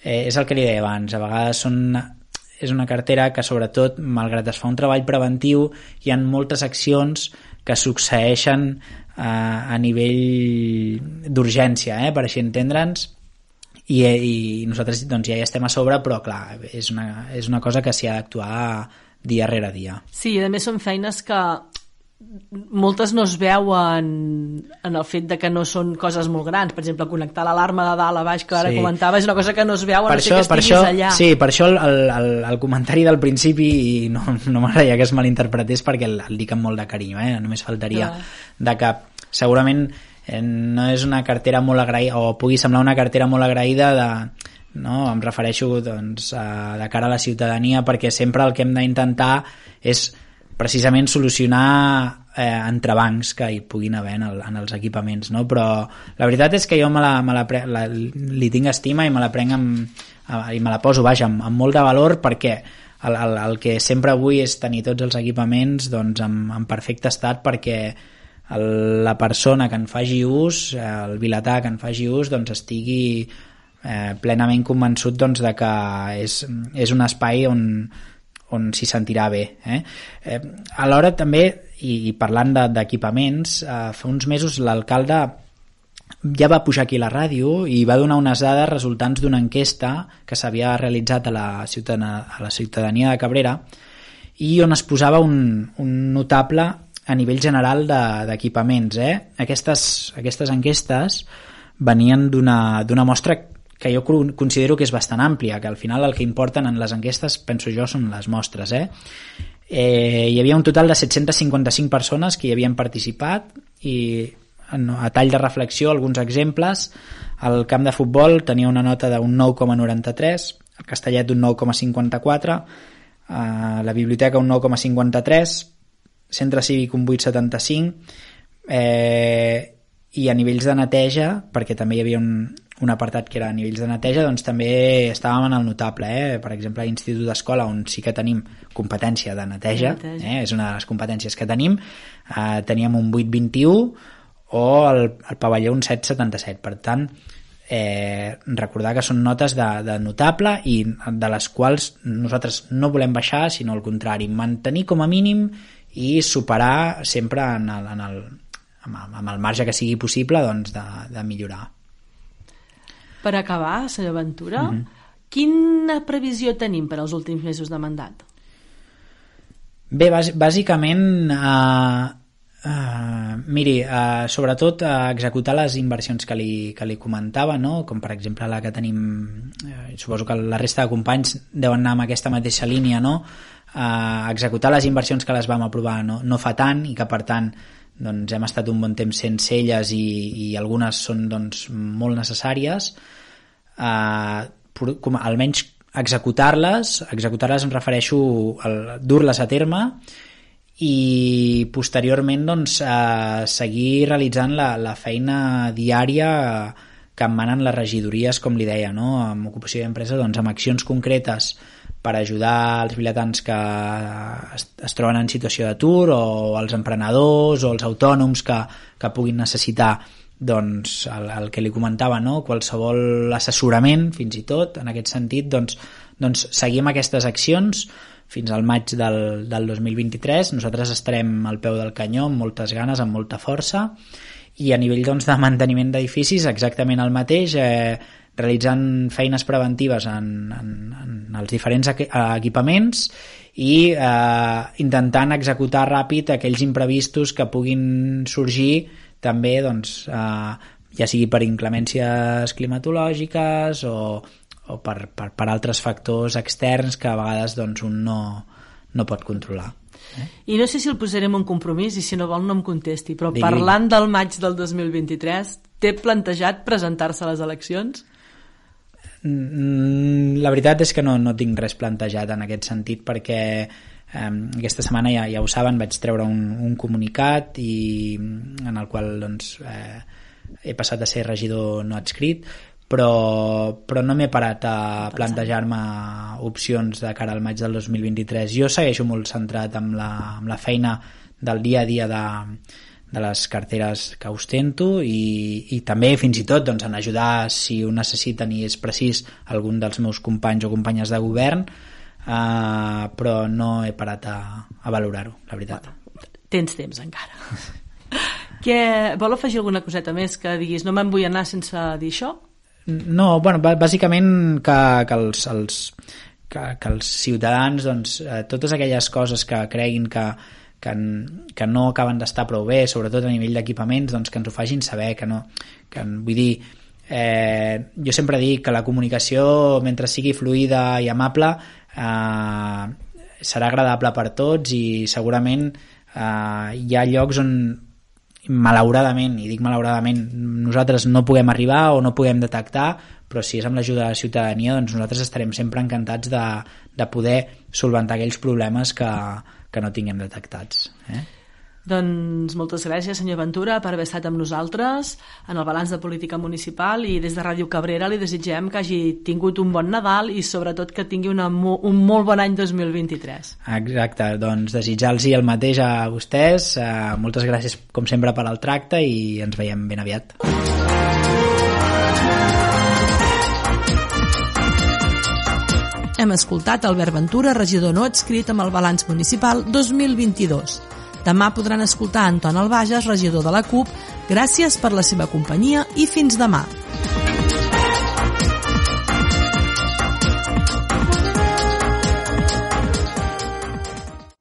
eh, és el que li deia abans, a vegades són és una cartera que sobretot, malgrat es fa un treball preventiu, hi han moltes accions que succeeixen eh, a nivell d'urgència, eh, per així entendre'ns, i, i nosaltres doncs, ja hi estem a sobre, però clar, és una, és una cosa que s'hi ha d'actuar dia rere dia. Sí, a més són feines que moltes no es veuen en el fet de que no són coses molt grans. Per exemple, connectar l'alarma de dalt a baix, que ara sí. comentava, és una cosa que no es veu, no això, que això, allà. Sí, per això el, el, el comentari del principi, i no, no m'agradaria que es malinterpretés perquè el, el dic amb molt de carinyo, eh? només faltaria Clar. de que segurament eh, no és una cartera molt agraïda, o pugui semblar una cartera molt agraïda de, no? em refereixo doncs, a, de cara a la ciutadania perquè sempre el que hem d'intentar és precisament solucionar eh, entrebancs que hi puguin haver en, el, en els equipaments, no? però la veritat és que jo me la, me la, la, li tinc estima i me la prenc amb, i me la poso, vaja, amb, amb molt de valor perquè el, el, el que sempre vull és tenir tots els equipaments doncs, en, en perfecte estat perquè el, la persona que en faci ús, el vilatà que en faci ús, doncs estigui eh, plenament convençut doncs, de que és, és un espai on, on s'hi sentirà bé. Eh? Eh, alhora també, i, i parlant d'equipaments, de, eh, fa uns mesos l'alcalde ja va pujar aquí la ràdio i va donar unes dades resultants d'una enquesta que s'havia realitzat a la, ciutadania, a la ciutadania de Cabrera i on es posava un, un notable a nivell general d'equipaments. De, eh? aquestes, aquestes enquestes venien d'una mostra que jo considero que és bastant àmplia, que al final el que importen en les enquestes, penso jo, són les mostres. Eh? Eh, hi havia un total de 755 persones que hi havien participat i a tall de reflexió alguns exemples el camp de futbol tenia una nota d'un 9,93 el castellet d'un 9,54 eh, la biblioteca un 9,53 centre cívic un 8,75 eh, i a nivells de neteja perquè també hi havia un, un apartat que era a nivells de neteja, doncs també estàvem en el notable, eh? per exemple a l'Institut d'Escola on sí que tenim competència de neteja, neteja. Eh? és una de les competències que tenim, eh, teníem un 821 o el, el pavelló un 777, per tant eh, recordar que són notes de, de notable i de les quals nosaltres no volem baixar, sinó al contrari, mantenir com a mínim i superar sempre en el, en el, amb, amb el marge que sigui possible doncs, de, de millorar. Per acabar, senyor Ventura, mm -hmm. quina previsió tenim per als últims mesos de mandat? Bé, bàsicament, uh, uh, miri, uh, sobretot uh, executar les inversions que li, que li comentava, no? com per exemple la que tenim, uh, suposo que la resta de companys deuen anar amb aquesta mateixa línia, no? uh, executar les inversions que les vam aprovar no, no fa tant i que per tant doncs hem estat un bon temps sense elles i, i algunes són doncs, molt necessàries eh, com, almenys executar-les executar-les em refereixo a dur-les a terme i posteriorment doncs, eh, seguir realitzant la, la feina diària que em manen les regidories, com li deia, no? amb ocupació d'empresa, doncs, amb accions concretes per ajudar els biletans que es, es troben en situació d'atur o els emprenedors o els autònoms que, que puguin necessitar doncs, el, el que li comentava, no? qualsevol assessorament, fins i tot, en aquest sentit, doncs, doncs seguim aquestes accions fins al maig del, del 2023. Nosaltres estarem al peu del canyó amb moltes ganes, amb molta força, i a nivell doncs, de manteniment d'edificis exactament el mateix, eh, realitzant feines preventives en, en, en els diferents equipaments i eh, intentant executar ràpid aquells imprevistos que puguin sorgir també doncs, eh, ja sigui per inclemències climatològiques o, o per, per, per altres factors externs que a vegades doncs, un no, no pot controlar. Eh? I no sé si el posarem en compromís i si no vol no em contesti, però Digui. parlant del maig del 2023, té plantejat presentar-se a les eleccions? Mm, la veritat és que no, no tinc res plantejat en aquest sentit perquè eh, aquesta setmana ja, ja ho saben vaig treure un, un comunicat i, en el qual doncs, eh, he passat a ser regidor no adscrit però, però no m'he parat a plantejar-me opcions de cara al maig del 2023 jo segueixo molt centrat amb la, amb la feina del dia a dia de, de les carteres que ostento i, i també fins i tot doncs, en ajudar si ho necessiten i és precís algun dels meus companys o companyes de govern uh, però no he parat a, a valorar-ho, la veritat. Tens temps encara. <laughs> que, vol afegir alguna coseta més que diguis no me'n vull anar sense dir això? No, bueno, bàsicament que, que els, els, que, que els ciutadans doncs, eh, totes aquelles coses que creguin que, que, que no acaben d'estar prou bé, sobretot a nivell d'equipaments, doncs que ens ho facin saber, que no... Que, vull dir, eh, jo sempre dic que la comunicació, mentre sigui fluida i amable, eh, serà agradable per tots i segurament eh, hi ha llocs on malauradament, i dic malauradament, nosaltres no puguem arribar o no puguem detectar, però si és amb l'ajuda de la ciutadania, doncs nosaltres estarem sempre encantats de, de poder solventar aquells problemes que, que no tinguem detectats. Eh? Doncs moltes gràcies, senyor Ventura, per haver estat amb nosaltres en el balanç de política municipal i des de Ràdio Cabrera li desitgem que hagi tingut un bon Nadal i sobretot que tingui una, un molt bon any 2023. Exacte, doncs desitjar-los el mateix a vostès. Uh, moltes gràcies, com sempre, per al tracte i ens veiem ben aviat. Hem escoltat Albert Ventura, regidor no adscrit amb el balanç municipal 2022. Demà podran escoltar Anton Albages, regidor de la CUP. Gràcies per la seva companyia i fins demà.